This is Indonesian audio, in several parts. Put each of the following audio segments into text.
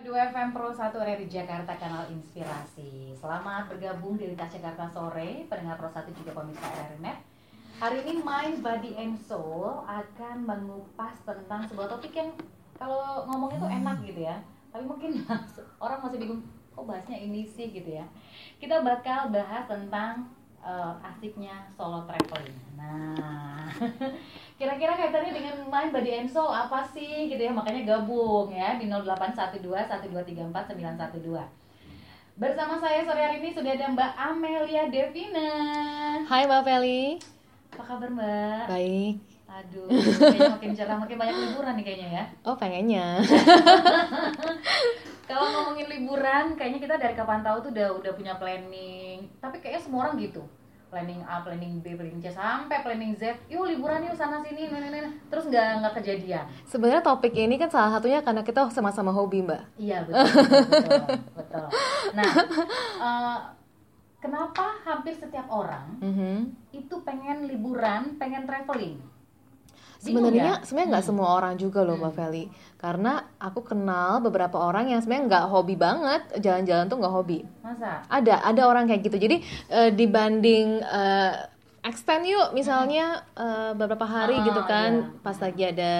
2 FM Pro 1 dari Jakarta Kanal Inspirasi. Selamat bergabung di Lintas Jakarta Sore. Pendengar Pro 1 juga pemirsa RRNet Hari ini Mind, Body and Soul akan mengupas tentang sebuah topik yang Kalau ngomongnya tuh enak gitu ya. Tapi mungkin orang masih bingung Kok bahasnya ini sih gitu ya. Kita bakal bahas tentang uh, asiknya solo traveling. Nah kira-kira kaitannya dengan main body and soul apa sih gitu ya? Makanya gabung ya di 0812 1234 912 bersama saya sore hari ini sudah ada Mbak Amelia Devina. Hai Mbak Feli. Apa kabar Mbak? Baik. Aduh kayaknya makin cerah makin banyak liburan nih kayaknya ya. Oh pengennya kalau ngomongin liburan kayaknya kita dari kapan tahu tuh udah udah punya planning tapi kayaknya semua orang gitu planning A, planning B, planning C sampai planning Z. Yuk liburan yuk sana sini, nenek nenek. Terus nggak nggak kejadian. Sebenarnya topik ini kan salah satunya karena kita sama-sama hobi mbak. Iya betul betul betul. Nah, uh, kenapa hampir setiap orang mm -hmm. itu pengen liburan, pengen traveling? Sebenarnya sebenarnya nggak hmm. semua orang juga loh Mbak hmm. Feli. Karena aku kenal beberapa orang yang sebenarnya nggak hobi banget jalan-jalan tuh nggak hobi. Masa? Ada ada orang kayak gitu. Jadi uh, dibanding uh, extend yuk misalnya uh, beberapa hari oh, gitu kan iya. pas lagi ada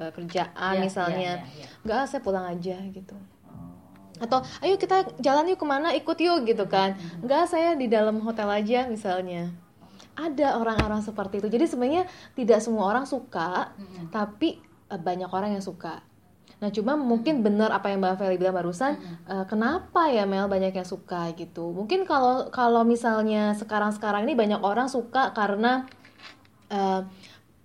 uh, kerjaan yeah, misalnya yeah, yeah, yeah. nggak saya pulang aja gitu oh, atau ayo kita jalan yuk ke mana ikut yuk gitu kan nggak saya di dalam hotel aja misalnya ada orang-orang seperti itu jadi sebenarnya tidak semua orang suka mm-hmm. tapi uh, banyak orang yang suka nah cuma mungkin benar apa yang mbak Feli bilang barusan mm-hmm. uh, kenapa ya Mel banyak yang suka gitu mungkin kalau kalau misalnya sekarang-sekarang ini banyak orang suka karena uh,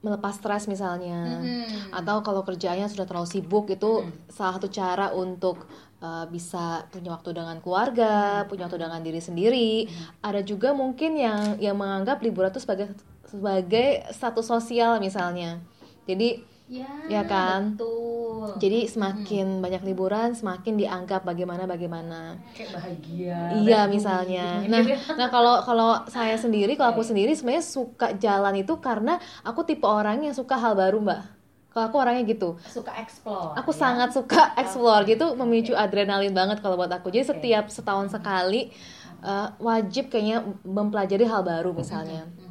melepas stres misalnya mm-hmm. atau kalau kerjanya sudah terlalu sibuk itu mm-hmm. salah satu cara untuk uh, bisa punya waktu dengan keluarga, hmm. punya waktu dengan diri sendiri. Hmm. Ada juga mungkin yang yang menganggap liburan itu sebagai sebagai status sosial misalnya. Jadi ya, ya kan. Betul. Jadi semakin hmm. banyak liburan, semakin dianggap bagaimana bagaimana. Kayak bahagia. Iya misalnya. Nah, nah kalau kalau saya sendiri, kalau aku sendiri sebenarnya suka jalan itu karena aku tipe orang yang suka hal baru, Mbak kalau aku orangnya gitu suka explore aku ya? sangat suka explore okay. gitu memicu okay. adrenalin banget kalau buat aku jadi okay. setiap setahun sekali uh, wajib kayaknya mempelajari hal baru misalnya mm -hmm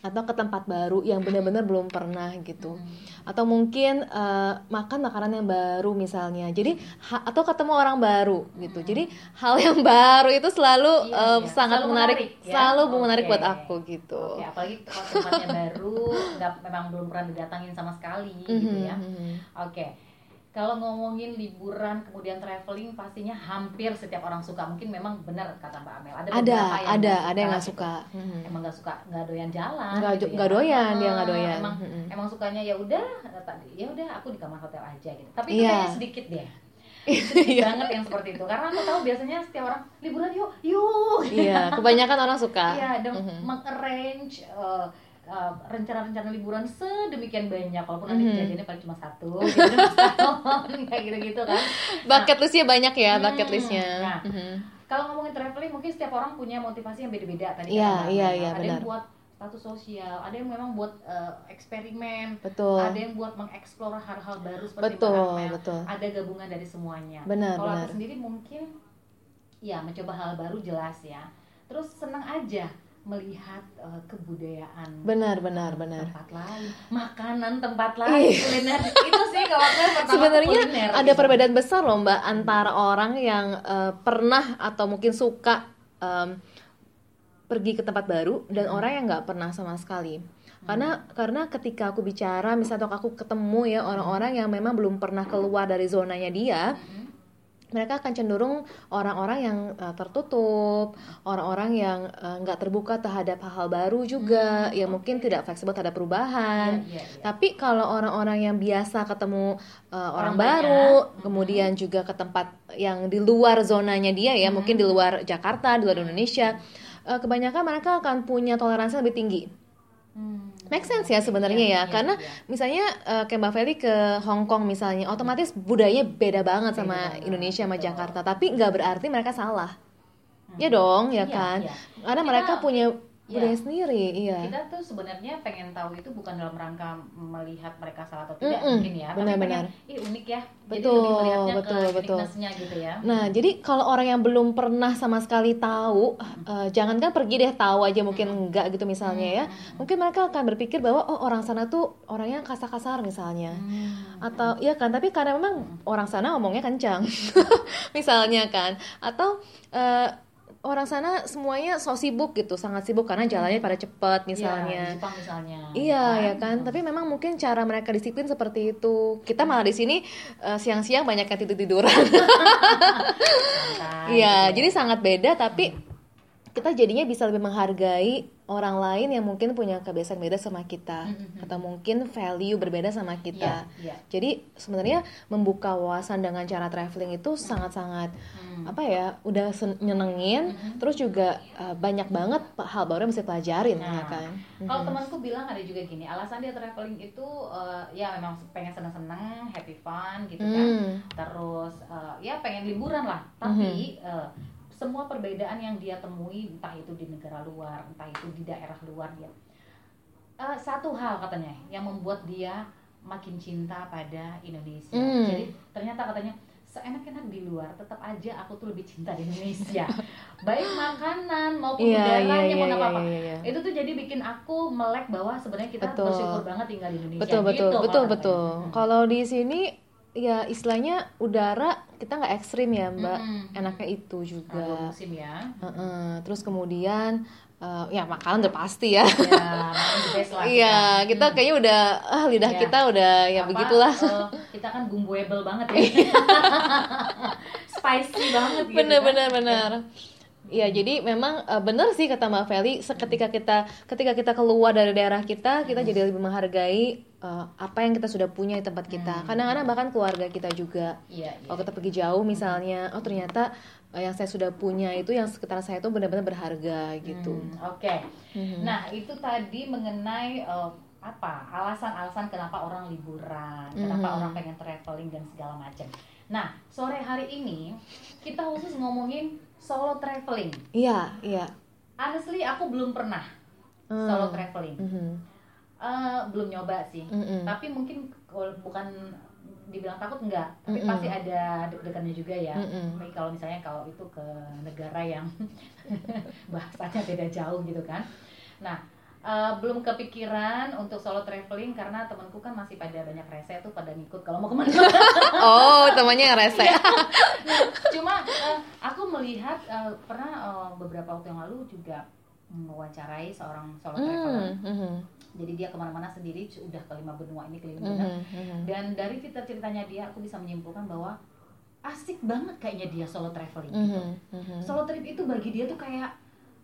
atau ke tempat baru yang benar-benar belum pernah gitu hmm. atau mungkin uh, makan makanan yang baru misalnya jadi ha, atau ketemu orang baru gitu hmm. jadi hal yang baru itu selalu iya, uh, iya. sangat selalu menarik, menarik ya? selalu okay. menarik buat aku gitu okay, apalagi kalau tempatnya baru nggak memang belum pernah didatangin sama sekali mm -hmm. gitu ya hmm, hmm. oke okay kalau ngomongin liburan kemudian traveling pastinya hampir setiap orang suka mungkin memang benar kata Mbak Amel ada ada yang ada ada yang nggak suka gitu. emang nggak suka nggak doyan jalan nggak gitu ya. doyan dia nggak doyan emang hmm. emang sukanya ya udah tadi ya udah aku di kamar hotel aja gitu tapi itu yeah. kayaknya sedikit deh sedikit iya. banget yang seperti itu karena aku tahu biasanya setiap orang liburan yuk yuk iya kebanyakan orang suka iya dan mm -hmm. mengarrange uh, Eh, rencana-rencana liburan sedemikian banyak walaupun nanti mm -hmm. kejadiannya paling cuma satu gitu kayak gitu-gitu kan. Bucket nah, listnya banyak ya hmm, bucket listnya. Nah, mm -hmm. kalau ngomongin traveling mungkin setiap orang punya motivasi yang beda-beda tadi yeah, iya iya ada benar. yang buat status sosial ada yang memang buat uh, eksperimen betul. ada yang buat mengeksplor hal-hal baru seperti betul betul. Ada gabungan dari semuanya. Benar kalau benar. aku sendiri mungkin ya mencoba hal baru jelas ya. Terus senang aja melihat uh, kebudayaan benar benar benar tempat lain makanan tempat lain kuliner itu sih kalau sebenarnya ada gitu. perbedaan besar loh mbak antara orang yang uh, pernah atau mungkin suka um, pergi ke tempat baru dan hmm. orang yang nggak pernah sama sekali karena hmm. karena ketika aku bicara misalnya aku ketemu ya orang-orang yang memang belum pernah keluar dari zonanya dia hmm mereka akan cenderung orang-orang yang uh, tertutup, orang-orang yang eh, nggak uh, terbuka terhadap hal-hal baru juga, hmm, yang okay. mungkin tidak fleksibel terhadap perubahan. Yeah, yeah, yeah. Tapi kalau orang-orang yang biasa ketemu uh, orang, orang baru, banyak. kemudian hmm. juga ke tempat yang di luar zonanya dia ya, hmm. mungkin di luar Jakarta, di luar Indonesia, uh, kebanyakan mereka akan punya toleransi lebih tinggi. Hmm. Make sense ya sebenarnya ya, ya, ya, karena ya. misalnya uh, kayak Mbak Feli ke Hong Kong misalnya, otomatis budayanya beda banget beda sama banget. Indonesia sama Jakarta, tapi nggak berarti mereka salah. Hmm. Ya dong, ya iya, kan? Ya. Karena mereka punya budaya sendiri iya kita tuh sebenarnya pengen tahu itu bukan dalam rangka melihat mereka salah atau tidak Mm-mm, mungkin ya benar-benar. tapi pengen ih unik ya jadi Betul, lebih melihatnya betul, ke betul. gitu ya Nah, jadi kalau orang yang belum pernah sama sekali tahu, eh, jangankan pergi deh tahu aja mungkin enggak gitu misalnya ya. Mungkin mereka akan berpikir bahwa oh orang sana tuh orangnya kasar-kasar misalnya. Hmm. Atau ya kan, tapi karena memang orang sana ngomongnya kencang. misalnya kan. Atau eh, orang sana semuanya so sibuk gitu, sangat sibuk karena jalannya pada cepat Iya, misalnya. Jepang misalnya Iya ya kan, tapi memang mungkin cara mereka disiplin seperti itu. Kita malah di sini eh, siang-siang banyak yang tidur tiduran. Iya, gitu jadi ya. sangat beda tapi kita jadinya bisa lebih menghargai orang lain yang mungkin punya kebiasaan beda sama kita Mhm. atau mungkin value berbeda sama kita. Iya, iya. Jadi sebenarnya membuka wawasan dengan cara traveling itu sangat-sangat Hmm. apa ya, udah nyenengin, terus juga uh, banyak banget hal baru yang bisa pelajarin Nah, ya kan. Kalau temanku bilang ada juga gini, alasan dia traveling itu eh, ya memang pengen seneng-seneng, happy fun gitu kan. Hmm. Terus eh, ya pengen liburan lah. Tapi eh, semua perbedaan yang dia temui entah itu di negara luar, entah itu di daerah luar dia. eh, satu hal katanya yang membuat dia makin cinta pada Indonesia. Hmm. Jadi ternyata katanya seenak-enak di luar, tetap aja aku tuh lebih cinta di Indonesia. Baik makanan maupun Iya, udaranya iya, mau iya, apa. iya, iya. Itu tuh jadi bikin aku melek bahwa sebenarnya kita Betul. bersyukur banget tinggal di Indonesia. Betul betul Gitu, betul malah betul. katanya. Kalau di sini ya istilahnya udara kita nggak ekstrim ya mbak, Mm-mm. enaknya itu juga. musim ya. Heeh, Terus kemudian eh, ya makanan udah pasti ya. Ya, lah. Iya, kita Hmm. kayaknya udah ah lidah Iya. kita udah ya Apa, begitulah. eh, kita kan bumbuable banget ya. Spicy banget gitu. bener kan. bener bener. Iya, jadi memang eh, bener sih kata Mbak Feli, seketika kita ketika kita keluar dari daerah kita, kita jadi lebih menghargai eh, apa yang kita sudah punya di tempat kita. Kadang-kadang bahkan keluarga kita juga. Iya, iya. Kalau kita pergi jauh misalnya, oh ternyata eh, yang saya sudah punya itu yang sekitar saya itu benar-benar berharga gitu. Hmm, Oke. Mhm. Nah, itu tadi mengenai eh, apa? Alasan-alasan kenapa orang liburan, kenapa Mhm. orang pengen traveling dan segala macam. Nah, sore hari ini kita khusus ngomongin solo traveling. Iya, iya. Honestly, aku belum pernah Hmm. solo traveling. Mhm. Eh, belum nyoba sih. Mm-mm. Tapi mungkin kalau bukan dibilang takut enggak, tapi Mm-mm. pasti ada deg-degannya juga ya. Tapi kalau misalnya kalau itu ke negara yang bahasanya beda jauh gitu kan. Nah, eh, belum kepikiran untuk solo traveling karena temanku kan masih pada banyak rese tuh pada ngikut kalau mau ke mana. Oh, temannya yang rese. Cuma eh, aku melihat eh, pernah eh, beberapa waktu yang lalu juga mewawancarai seorang solo traveler. Hmm, mhm, Jadi dia ke mana-mana sendiri sudah ke lima benua ini keliling dunia. mhm, mhm. Dan dari fitur ceritanya dia, aku bisa menyimpulkan bahwa asik banget kayaknya dia solo traveling. gitu. Mhm, mhm. Solo trip itu bagi dia tuh kayak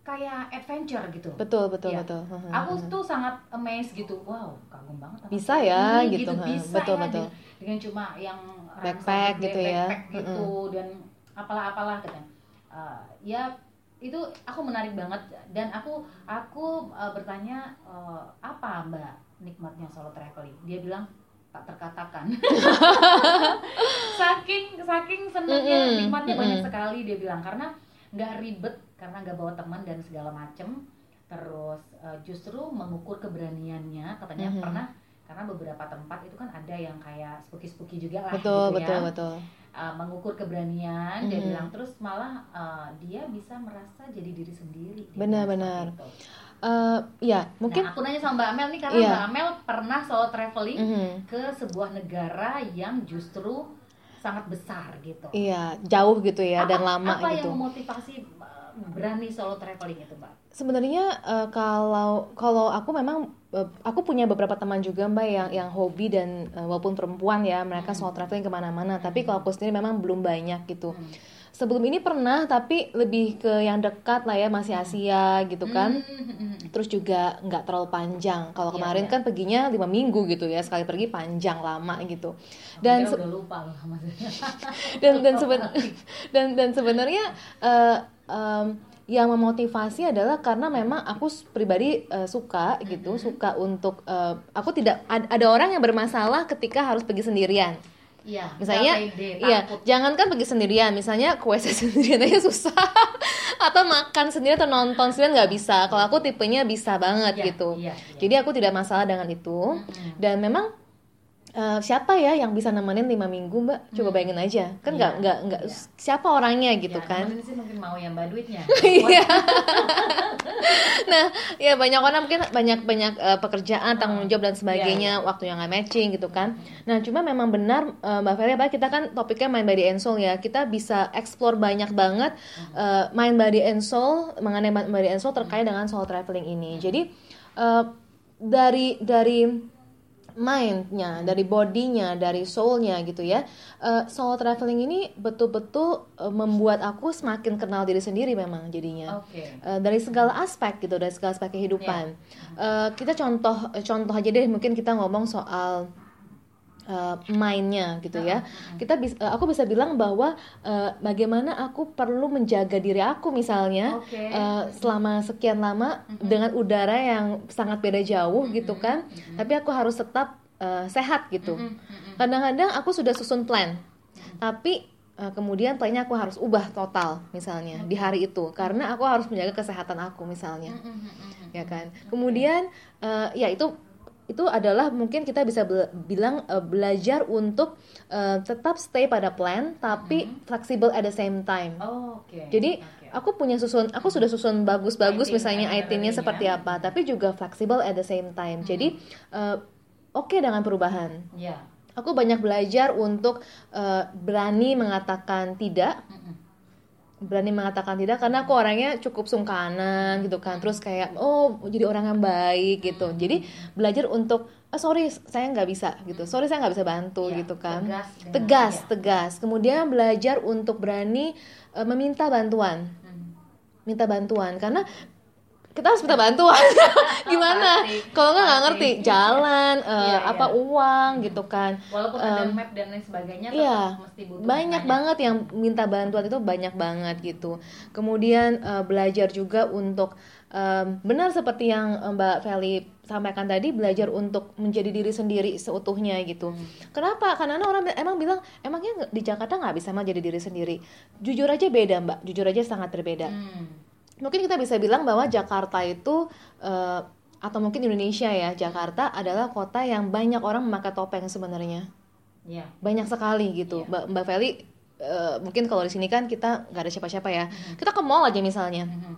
kayak adventure gitu. Betul, betul, Iya. betul. Mhm, Aku mhm. tuh sangat amazed gitu. Wow, kagum banget. Bisa ya, ini, gitu, ha. Bisa Betul, ya, betul. Dengan, dengan cuma yang Backpack gitu ya. backpack gitu dan apalah-apalah katanya. Eh, ya itu aku menarik banget dan aku aku eh, bertanya eh, apa Mbak nikmatnya solo traveling? Dia bilang tak terkatakan. saking saking senangnya Mm-mm, nikmatnya mm-mm. banyak sekali dia bilang karena nggak ribet karena nggak bawa teman dan segala macem terus eh, justru mengukur keberaniannya katanya Mhm. pernah karena beberapa tempat itu kan ada yang kayak spooky spooky juga lah Betul, gitu betul, ya betul. Uh, mengukur keberanian dia Mhm. bilang terus malah uh, dia bisa merasa jadi diri sendiri Dia Benar, bilang benar. seperti itu. Eh, ya, mungkin nah aku nanya sama Mbak Amel nih karena Iya. Mbak Amel pernah solo traveling mhm. ke sebuah negara yang justru sangat besar gitu Iya, jauh gitu ya dan Apa- lama apa gitu. yang memotivasi uh, berani solo traveling itu Mbak Sebenarnya eh, kalau kalau aku memang eh, aku punya beberapa teman juga mbak yang yang hobi dan eh, walaupun perempuan ya mereka Hmm. solo traveling ke mana-mana. Tapi kalau aku sendiri memang belum banyak gitu. Hmm. Sebelum ini pernah tapi lebih ke yang dekat lah ya masih Asia gitu kan. Hmm. Terus juga nggak terlalu panjang. Kalau Iya, kemarin iya. kan perginya lima minggu gitu ya sekali pergi panjang lama gitu. dan udah lupa loh dan dan seben dan dan sebenarnya eh, em, yang memotivasi adalah karena memang aku pribadi eh, suka gitu suka untuk eh, aku tidak ad- ada orang yang bermasalah ketika harus pergi sendirian. Iya, misalnya iya jangan kan pergi sendirian misalnya ke WC sendirian aja susah atau makan sendiri atau nonton sendirian nggak bisa. Kalau aku tipenya bisa banget Iya, gitu. iya, iya. jadi aku tidak masalah dengan itu. Dan memang eh, siapa ya yang bisa nemenin lima minggu mbak coba bayangin aja kan nggak Iya, nggak nggak iya. siapa orangnya gitu Ya, kan sih mungkin mau yang mbak duitnya. Iya. nah, ya banyak orang mungkin banyak banyak eh, pekerjaan, tanggung jawab dan sebagainya, waktu yang nggak matching gitu kan. Nah, cuma memang benar eh, Mbak Ferry, apa kita kan topiknya main body and soul ya. Kita bisa explore banyak banget eh, main body and soul mengenai body and soul terkait dengan soul traveling ini. Jadi eh, dari dari mindnya, dari bodinya, dari soulnya gitu ya. Eh, soul traveling ini betul-betul eh, membuat aku semakin kenal diri sendiri memang jadinya. Oke. Eh, dari segala aspek gitu, dari segala aspek kehidupan. Eh, kita contoh contoh aja deh, mungkin kita ngomong soal eh, mindnya gitu ya. Kita bis- eh, aku bisa bilang bahwa eh, bagaimana aku perlu menjaga diri aku misalnya Oke. eh, selama sekian lama dengan udara yang sangat beda jauh gitu kan. Tapi aku harus tetap eh, sehat gitu. Kadang-kadang aku sudah susun plan, tapi eh, kemudian plannya aku harus ubah total misalnya di hari itu. Karena aku harus menjaga kesehatan aku misalnya, ya kan. Kemudian eh, ya itu itu adalah mungkin kita bisa bela- bilang eh, belajar untuk eh, tetap stay pada plan tapi flexible at the same time. Oh, Oke. Jadi Oke. aku punya susun, aku sudah susun bagus-bagus misalnya itemnya seperti apa, tapi juga fleksibel at the same time. Jadi eh, oke dengan perubahan. Ya. Aku banyak belajar untuk eh, berani mengatakan tidak, berani mengatakan tidak karena aku orangnya cukup sungkanan gitu kan. Terus kayak oh jadi orang yang baik gitu. Jadi belajar untuk ah, sorry saya nggak bisa gitu, sorry saya nggak bisa bantu Iya, gitu kan. tegas dengan- Tegas, iya. tegas. Kemudian belajar untuk berani eh, meminta bantuan Hmm. minta bantuan karena kita harus minta bantuan gimana Pasti, kalau nggak nggak ngerti jalan eh, Iya, apa iya. uang gitu kan Walaupun ada Em, map dan lain sebagainya, Iya, mesti butuh banyak nanya. banget yang minta bantuan itu banyak banget gitu. Kemudian eh, belajar juga untuk em, benar seperti yang eh, Mbak Feli sampaikan tadi belajar untuk menjadi diri sendiri seutuhnya gitu. Hmm. Kenapa? Karena orang emang bilang emangnya di Jakarta nggak bisa mah jadi diri sendiri. Jujur aja beda Mbak, jujur aja sangat berbeda Hmm. Mungkin kita bisa bilang bahwa Jakarta itu eh, atau mungkin Indonesia ya Jakarta adalah kota yang banyak orang memakai topeng sebenarnya. Ya. banyak sekali gitu. Iya. Mbak Mbak Feli eh, mungkin kalau di sini kan kita nggak ada siapa-siapa ya. Kita ke mall aja misalnya. Mhm.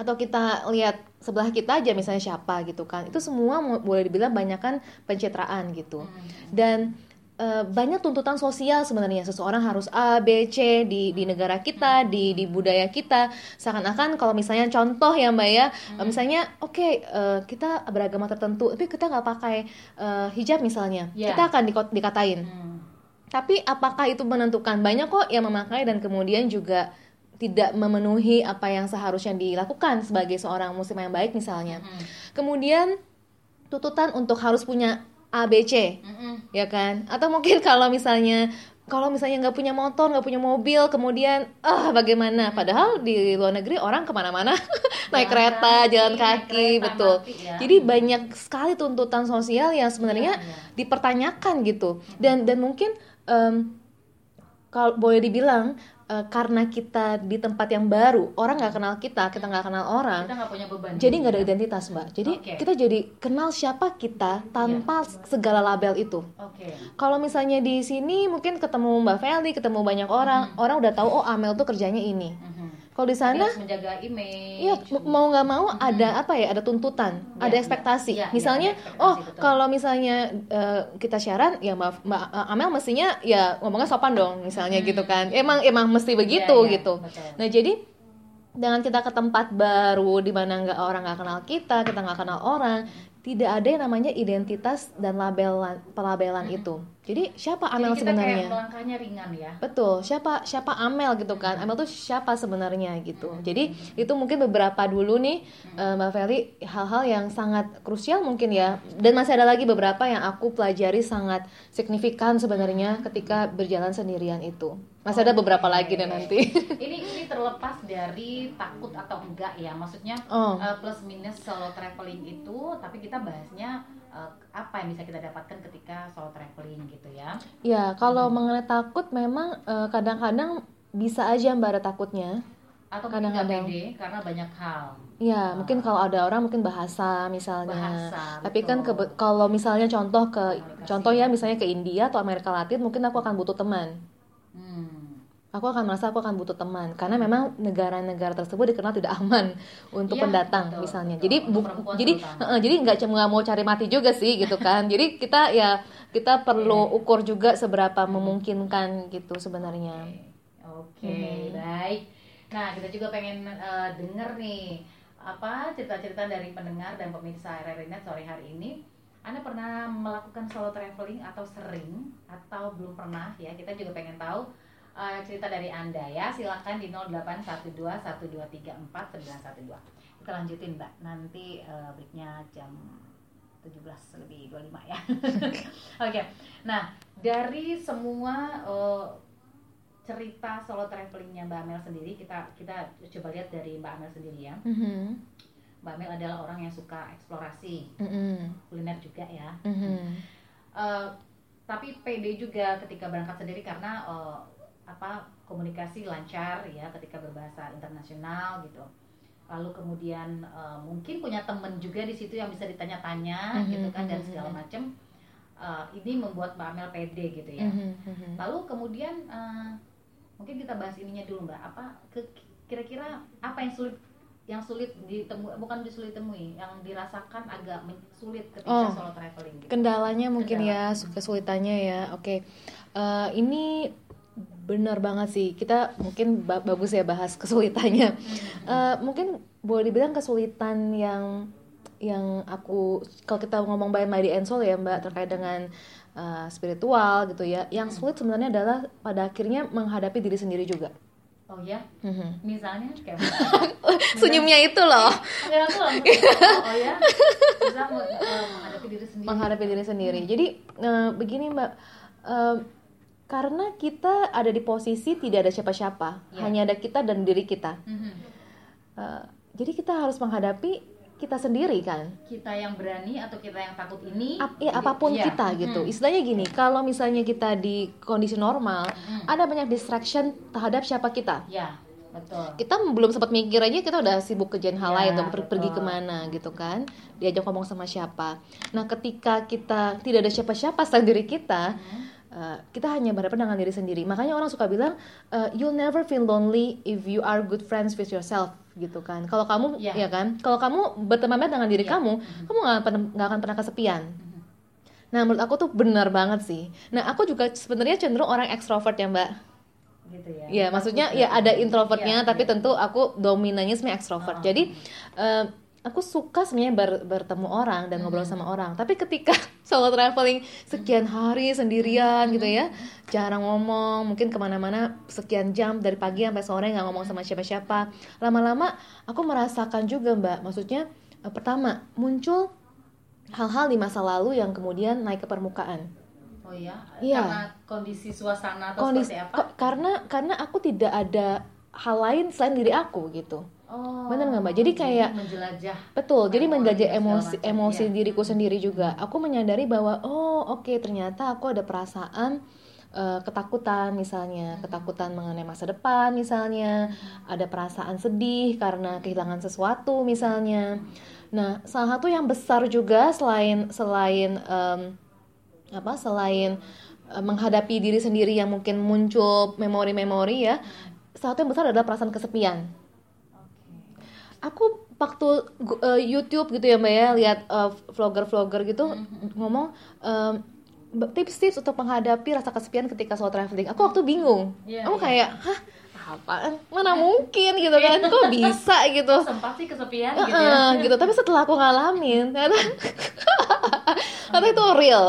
atau kita lihat sebelah kita aja misalnya siapa gitu kan. Itu semua boleh dibilang banyak kan pencitraan gitu. Dan eh, banyak tuntutan sosial sebenarnya seseorang harus A B C di di negara kita di di budaya kita seakan-akan kalau misalnya contoh ya mbak ya eh, misalnya oke eh, kita beragama tertentu tapi kita nggak pakai eh, hijab misalnya Ya. kita akan diko- dikatain Hmm. tapi apakah itu menentukan? Banyak kok yang memakai dan kemudian juga tidak memenuhi apa yang seharusnya dilakukan sebagai seorang muslim yang baik misalnya. Hmm. Kemudian tuntutan untuk harus punya ABC, Mm-mm. ya kan? Atau mungkin kalau misalnya kalau misalnya nggak punya motor, nggak punya mobil, kemudian ah bagaimana? Padahal di luar negeri orang ke mana-mana naik kereta, kaki, jalan kaki, kereta, betul. mati ya. Jadi banyak sekali tuntutan sosial yang sebenarnya Iya, iya. dipertanyakan gitu. Dan dan mungkin em, kalau boleh dibilang eh, karena kita di tempat yang baru, orang nggak kenal kita, kita nggak kenal orang, Kita nggak punya beban. jadi nggak ada identitas mbak. Jadi Oke. kita jadi kenal siapa kita tanpa segala label itu. Oke. Kalau misalnya di sini mungkin ketemu Mbak Feli, ketemu banyak orang, orang udah tahu oh Amel tuh kerjanya ini. Mhm. Kalau di sana harus menjaga image. Iya, mau nggak mau ada apa ya? Ada tuntutan, Iya, ada iya. ekspektasi. Iya, iya, misalnya, ada ekspektasi, oh betul. kalau misalnya eh, kita siaran, ya mbak, mbak Amel mestinya ya ngomongnya sopan dong, misalnya gitu kan. Emang emang mesti begitu Hmm. Iya, iya, gitu. betul. Nah jadi dengan kita ke tempat baru di mana nggak orang nggak kenal kita, kita nggak kenal orang, tidak ada yang namanya identitas dan labelan pelabelan itu. Jadi siapa Amel Hmm. Jadi kita sebenarnya? kayak melangkahnya ringan ya. Betul, siapa siapa Amel gitu kan? Amel tuh siapa sebenarnya gitu. Jadi itu mungkin beberapa dulu nih eh, Mbak Feli hal-hal yang sangat krusial mungkin ya. Dan masih ada lagi beberapa yang aku pelajari sangat signifikan sebenarnya ketika berjalan sendirian itu. Masih ada beberapa lagi deh nanti. ini ini terlepas dari takut atau enggak ya maksudnya Oh. eh, plus minus solo traveling itu tapi kita bahasnya uh, apa yang bisa kita dapatkan ketika solo traveling gitu ya Ya, kalau Hmm. mengenai takut memang eh, kadang-kadang bisa aja Mbak ada takutnya. atau Kadang-kadang. pede karena banyak hal Ya, mungkin kalau ada orang mungkin bahasa misalnya. bahasa Tapi kan betul. kebe- kalau misalnya contoh ke Komunikasi. contoh ya misalnya ke India atau Amerika Latin mungkin aku akan butuh teman. Aku akan merasa aku akan butuh teman karena memang negara-negara tersebut dikenal tidak aman untuk Iya, pendatang betul, misalnya. betul. Jadi bu- jadi eh, jadi nggak cuma mau cari mati juga sih gitu kan. jadi kita ya kita perlu Iya. ukur juga seberapa memungkinkan gitu sebenarnya. Oke, Hmm. baik. Nah, kita juga pengen eh, denger nih apa cerita-cerita dari pendengar dan pemirsa RRI Net sore hari ini. Anda pernah melakukan solo traveling atau sering atau belum pernah ya? Kita juga pengen tahu eh, cerita dari Anda ya. Silakan di 08121234 Kita lanjutin, Mbak. Nanti eh, breaknya jam 17 lebih 25 ya. Oke. Nah, dari semua eh, cerita solo travelingnya Mbak Amel sendiri kita kita coba lihat dari Mbak Amel sendiri ya Mhm. Mbak Amel adalah orang yang suka eksplorasi Mhm. kuliner juga ya Mhm. Eh, tapi pede juga ketika berangkat sendiri karena eh, apa komunikasi lancar ya ketika berbahasa internasional gitu lalu kemudian eh, mungkin punya temen juga di situ yang bisa ditanya-tanya Mhm, gitu kan dan mhm, segala mhm. macam Eh, ini membuat Mbak Amel pede gitu ya Mhm. Mhm. Lalu kemudian eh, mungkin kita bahas ininya dulu Mbak. Apa kira-kira apa yang sulit yang sulit ditemui bukan disulit temui, yang dirasakan agak sulit ketika Oh. solo traveling gitu. Kendalanya mungkin Kendala. ya kesulitannya ya. Oke. Eh, ini benar banget sih. Kita mungkin ba- bagus ya bahas kesulitannya. Eh, mungkin boleh dibilang kesulitan yang yang aku kalau kita ngomong by Mighty and Soul ya Mbak terkait dengan eh, spiritual gitu ya. Yang sulit sebenarnya adalah pada akhirnya menghadapi diri sendiri juga. Oh ya, Mhm. misalnya kayak Senyumnya itu loh. aku lah. Oh, oh ya, bisa eh, menghadapi diri sendiri. menghadapi diri sendiri. Jadi eh, begini Mbak, Eh, karena kita ada di posisi tidak ada siapa-siapa, Ya. hanya ada kita dan diri kita. Mhm. Eh, jadi kita harus menghadapi kita sendiri kan. Kita yang berani atau kita yang takut ini? Ap- ya apa pun iya. kita gitu. Mhm. Istilahnya gini, kalau misalnya kita di kondisi normal, Mhm. ada banyak distraction terhadap siapa kita. Ya, betul. Kita belum sempat mikir aja kita udah sibuk kerjain hal Ya, lain, atau per- pergi ke mana gitu kan. Diajak ngomong sama siapa. Nah, ketika kita tidak ada siapa-siapa selain diri kita, Mhm. Uh, kita hanya berhadapan dengan diri sendiri. Makanya orang suka bilang, uh, you'll never feel lonely if you are good friends with yourself, gitu kan. Kalau kamu, Iya. ya kan, kalau kamu berteman dengan diri Iya. kamu, Mhm. kamu nggak akan pernah- nggak akan pernah kesepian. Mhm. Nah, menurut aku tuh benar banget sih. Nah, aku juga sebenarnya cenderung orang ekstrovert ya, Mbak. Gitu ya. Ya, maksudnya ya ada introvertnya, Iya, tapi iya. tentu aku dominannya sebenarnya ekstrovert. Oh. Jadi uh, aku suka sebenarnya ber- bertemu orang dan ngobrol Hmm. sama orang. Tapi ketika solo traveling sekian hari sendirian gitu ya, jarang ngomong, mungkin ke mana-mana sekian jam dari pagi sampai sore nggak ngomong sama siapa-siapa. Lama-lama aku merasakan juga mbak, maksudnya eh, pertama muncul hal-hal di masa lalu yang kemudian naik ke permukaan. Oh ya, Iya. karena kondisi suasana atau Kondisi, seperti apa? karena karena aku tidak ada hal lain selain diri aku gitu. Oh, Bener nggak, Mbak? Jadi kayak- menjelajah. Betul, jadi segala emosi emosi iya. diriku sendiri juga. Aku menyadari bahwa oh oke ternyata aku ada perasaan eh, ketakutan misalnya, ketakutan mengenai masa depan misalnya, ada perasaan sedih karena kehilangan sesuatu misalnya. Nah, salah satu yang besar juga selain selain em, apa selain eh, menghadapi diri sendiri yang mungkin muncul memori-memori ya, salah satu yang besar adalah perasaan kesepian. Aku waktu eh, YouTube gitu ya mbak ya lihat eh, vlogger-vlogger gitu ngomong em, b- tips-tips untuk menghadapi rasa kesepian ketika solo traveling. Aku waktu bingung, Iya, aku iya. kayak hah apaan? Mana mungkin? gitu kan. Kok bisa gitu? Sempat sih kesepian gitu ya. Gitu. Tapi setelah aku ngalamin ternyata ternyata itu real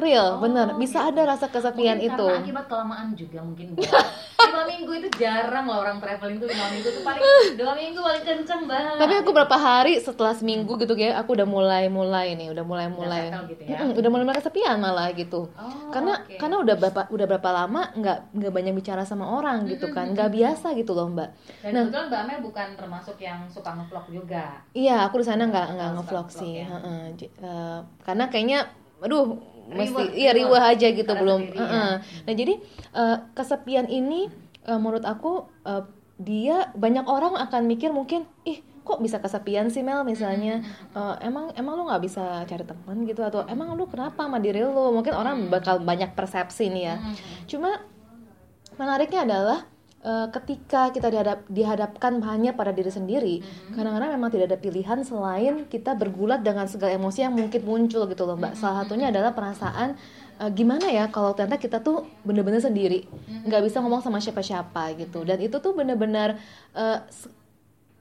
real Oh, bener bisa gitu. ada rasa kesepian Mungkin itu Karena akibat kelamaan juga mungkin. Lima minggu itu jarang lah orang traveling tuh lima minggu tuh paling dua minggu paling kenceng banget tapi aku berapa hari setelah seminggu gitu ya aku udah mulai mulai nih udah mulai mulai udah, gitu ya? udah mulai mulai kesepian malah gitu oh, karena okay. karena udah berapa udah berapa lama nggak nggak banyak bicara sama orang gitu kan nggak biasa gitu loh mbak dan nah, kebetulan mbak Amel bukan termasuk yang suka ngevlog juga iya aku di sana nggak nggak ngevlog sih ya? uh, karena kayaknya aduh mesti iya riwah aja gitu belum. uh -uh. nah jadi uh, kesepian ini uh, menurut aku uh, dia banyak orang akan mikir mungkin ih kok bisa kesepian sih Mel? misalnya. Uh, emang emang lu nggak bisa cari teman gitu? Atau emang lu kenapa sama diri lu? Mungkin orang bakal banyak persepsi nih ya. Cuma menariknya adalah uh, ketika kita dihadap, dihadapkan hanya pada diri sendiri, mm-hmm. kadang-kadang memang tidak ada pilihan selain kita bergulat dengan segala emosi yang mungkin muncul gitu loh, Mbak. Salah satunya adalah perasaan uh, gimana ya kalau ternyata kita tuh bener-bener sendiri, nggak bisa ngomong sama siapa-siapa gitu. Dan itu tuh bener-bener uh,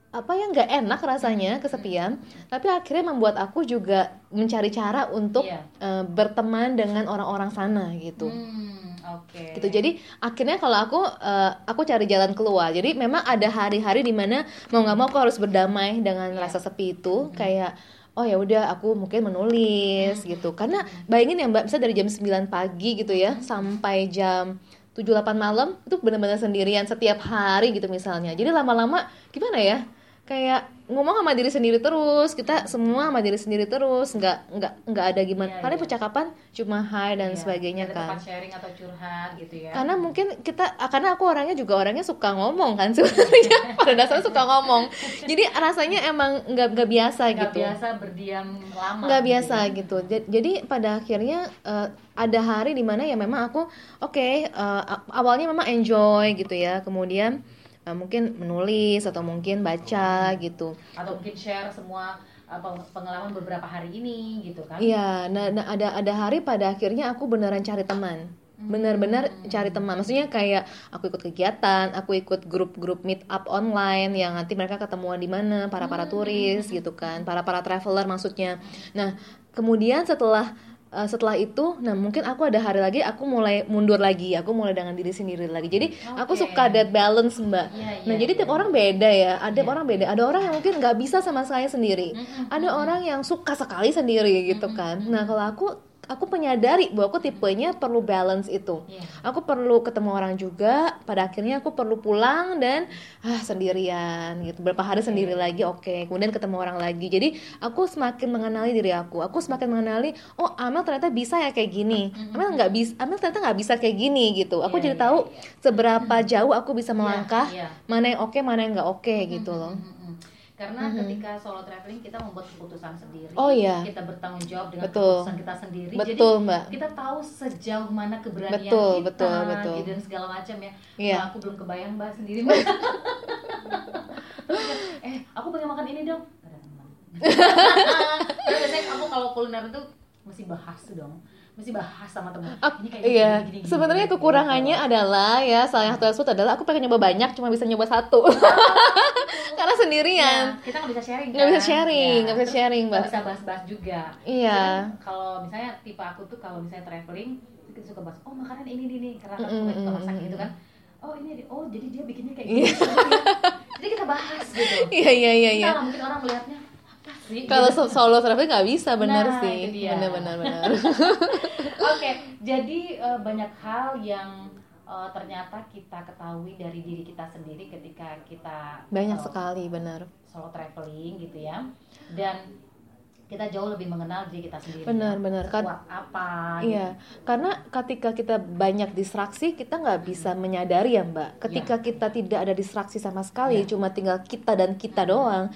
apa yang nggak enak rasanya kesepian tapi akhirnya membuat aku juga mencari cara untuk yeah. Iya. uh, berteman dengan orang-orang sana gitu hmm Okay. Gitu. Jadi akhirnya kalau aku uh, aku cari jalan keluar. Jadi memang ada hari-hari di mana mau nggak mau aku harus berdamai dengan yeah. rasa sepi itu. Mm -hmm. Kayak oh ya udah aku mungkin menulis mm-hmm. gitu. Karena bayangin ya Mbak, bisa dari jam 9 pagi gitu ya mm-hmm. sampai jam 7-8 malam itu benar-benar sendirian setiap hari gitu misalnya. Jadi lama-lama gimana ya? Kayak ngomong sama diri sendiri terus kita semua sama diri sendiri terus nggak nggak nggak ada gimana. Yeah, paling yeah. percakapan cuma hai dan yeah. sebagainya ada kan. sharing atau curhat gitu ya. Karena mungkin kita karena aku orangnya juga orangnya suka ngomong kan sebenarnya. Pada dasarnya suka ngomong. Jadi rasanya emang nggak nggak biasa gak gitu. biasa berdiam lama nggak gitu biasa ya. gitu. Jadi pada akhirnya uh, ada hari di mana ya memang aku oke okay, uh, eh, awalnya memang enjoy gitu ya. Kemudian uh, mungkin menulis atau mungkin baca gitu. Atau mungkin share semua uh, pengalaman beberapa hari ini gitu kan? Iya nah, nah ada ada hari pada akhirnya aku beneran cari teman. Hmm. benar-benar cari teman. Maksudnya kayak aku ikut kegiatan aku ikut grup-grup meet up online yang nanti mereka ketemuan di mana para para hmm. turis gitu kan para para traveler maksudnya. Nah kemudian setelah uh, setelah itu nah mungkin aku ada hari lagi aku mulai mundur lagi aku mulai dengan diri sendiri lagi jadi okay. aku suka that balance mbak yeah, yeah, nah jadi yeah. tiap orang beda ya ada yeah. orang beda ada orang yang mungkin nggak bisa sama saya sendiri mm -hmm. ada orang yang suka sekali sendiri gitu kan nah kalau aku aku menyadari bahwa aku tipenya perlu balance itu. Yeah. Aku perlu ketemu orang juga. Pada akhirnya aku perlu pulang dan ah sendirian gitu. Berapa hari okay. sendiri lagi, oke. Okay. Kemudian ketemu orang lagi. Jadi aku semakin mengenali diri aku. Aku semakin mengenali, oh Amel ternyata bisa ya kayak gini. Amel nggak bisa, Amel ternyata nggak bisa kayak gini gitu. Aku yeah, jadi yeah, tahu yeah. seberapa jauh aku bisa iya, melangkah, yeah, yeah. mana yang oke, okay, mana yang nggak oke okay, gitu loh karena mm-hmm. ketika solo traveling kita membuat keputusan sendiri oh iya kita bertanggung jawab dengan betul. keputusan kita sendiri betul jadi mbak kita tahu sejauh mana keberanian betul, kita betul, betul. Gitu, dan segala macam ya yeah. nah, aku belum kebayang mbak sendiri mbak eh aku pengen makan ini dong biasanya aku kalau kuliner itu mesti bahas tuh dong mesti bahas sama temen. Uh, ini kayak iya. sebenarnya kekurangannya gitu. adalah ya salah satu aspek adalah aku pengen nyoba banyak cuma bisa nyoba satu. Karena sendirian. Ya, kita nggak bisa sharing nggak kan? bisa sharing nggak ya, bisa sharing nggak bisa bahas-bahas juga. Iya. Kalau misalnya tipe aku tuh kalau misalnya traveling suka bahas oh makanan ini nih karena aku mm -hmm. masak gitu kan. Oh ini oh jadi dia bikinnya kayak gitu jadi kita bahas gitu. Iya iya iya iya. mungkin orang melihatnya kalau so solo traveling nggak bisa benar nah, sih benar benar benar oke jadi uh, banyak hal yang uh, ternyata kita ketahui dari diri kita sendiri ketika kita banyak uh, sekali benar solo traveling gitu ya dan kita jauh lebih mengenal diri kita sendiri. Benar, ya. benar. Kan apa? Iya, gitu. karena ketika kita banyak distraksi, kita nggak bisa menyadari ya, Mbak. Ketika ya. kita tidak ada distraksi sama sekali, ya. cuma tinggal kita dan kita doang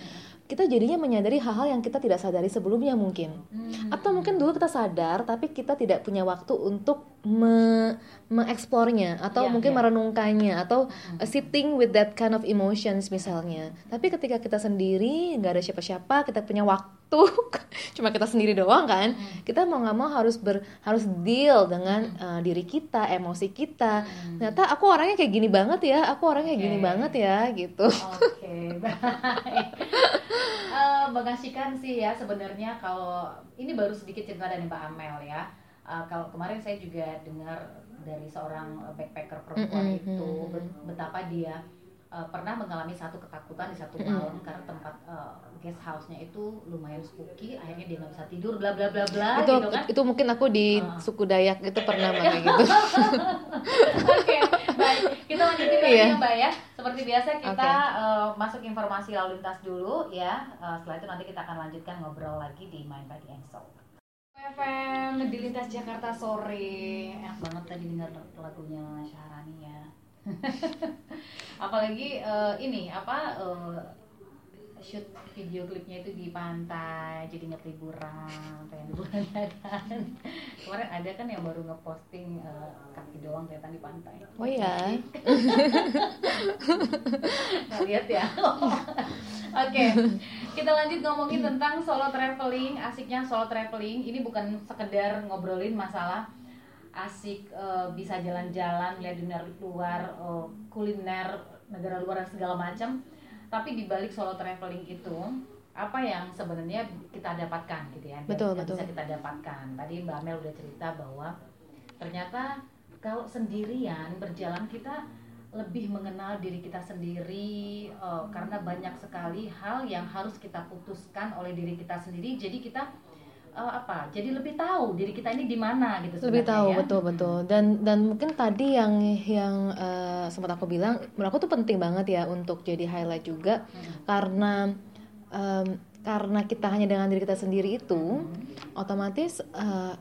kita jadinya menyadari hal-hal yang kita tidak sadari sebelumnya mungkin hmm. atau mungkin dulu kita sadar tapi kita tidak punya waktu untuk me mengeksplornya atau yeah, mungkin yeah. merenungkannya atau hmm. sitting with that kind of emotions misalnya tapi ketika kita sendiri nggak ada siapa-siapa kita punya waktu cuma kita sendiri doang kan hmm. kita mau nggak mau harus ber harus deal dengan hmm. uh, diri kita emosi kita hmm. ternyata aku orangnya kayak gini banget ya aku orangnya kayak okay. gini banget ya gitu oke okay, uh, mengasihkan sih ya sebenarnya kalau ini baru sedikit cerita dari Mbak Amel ya uh, kalau kemarin saya juga dengar dari seorang backpacker perempuan Mm-mm, itu mm-mm. bet- betapa dia uh, pernah mengalami satu ketakutan di satu malam karena tempat uh, guest house-nya itu lumayan spooky akhirnya dia nggak bisa tidur bla bla bla bla itu gitu kan itu mungkin aku di Ah. suku Dayak itu pernah kayak gitu Oke, baik. Kita lanjutin lagi Iya. ya, Mbak ya. Seperti biasa kita Oke. eh, masuk informasi lalu lintas dulu ya. Eh, setelah itu nanti kita akan lanjutkan ngobrol lagi di Mind Body and Soul. FM di lintas Jakarta sore. Enak banget tadi dengar lagunya Syahrani ya. Apalagi eh, ini apa eh, shoot video klipnya itu di pantai jadi inget liburan pengen liburan ya kan? Kemarin ada kan yang baru ngeposting eh, kaki doang kelihatan di pantai. Oh ya Nggak lihat ya? Oke kita lanjut ngomongin tentang solo traveling asiknya solo traveling. Ini bukan sekedar ngobrolin masalah asik eh, bisa jalan-jalan lihat dunia luar eh, kuliner negara luar dan segala macam tapi di balik solo traveling itu apa yang sebenarnya kita dapatkan gitu ya Betul, yang betul. bisa kita dapatkan tadi Mbak Amel udah cerita bahwa ternyata kalau sendirian berjalan kita lebih mengenal diri kita sendiri eh, karena banyak sekali hal yang harus kita putuskan oleh diri kita sendiri jadi kita eh, apa jadi lebih tahu diri kita ini di mana gitu lebih tahu ya. betul betul dan dan mungkin tadi yang yang eh, sempat aku bilang menurut aku tuh penting banget ya untuk jadi highlight juga Mm. karena em, karena kita hanya dengan diri kita sendiri itu otomatis eh,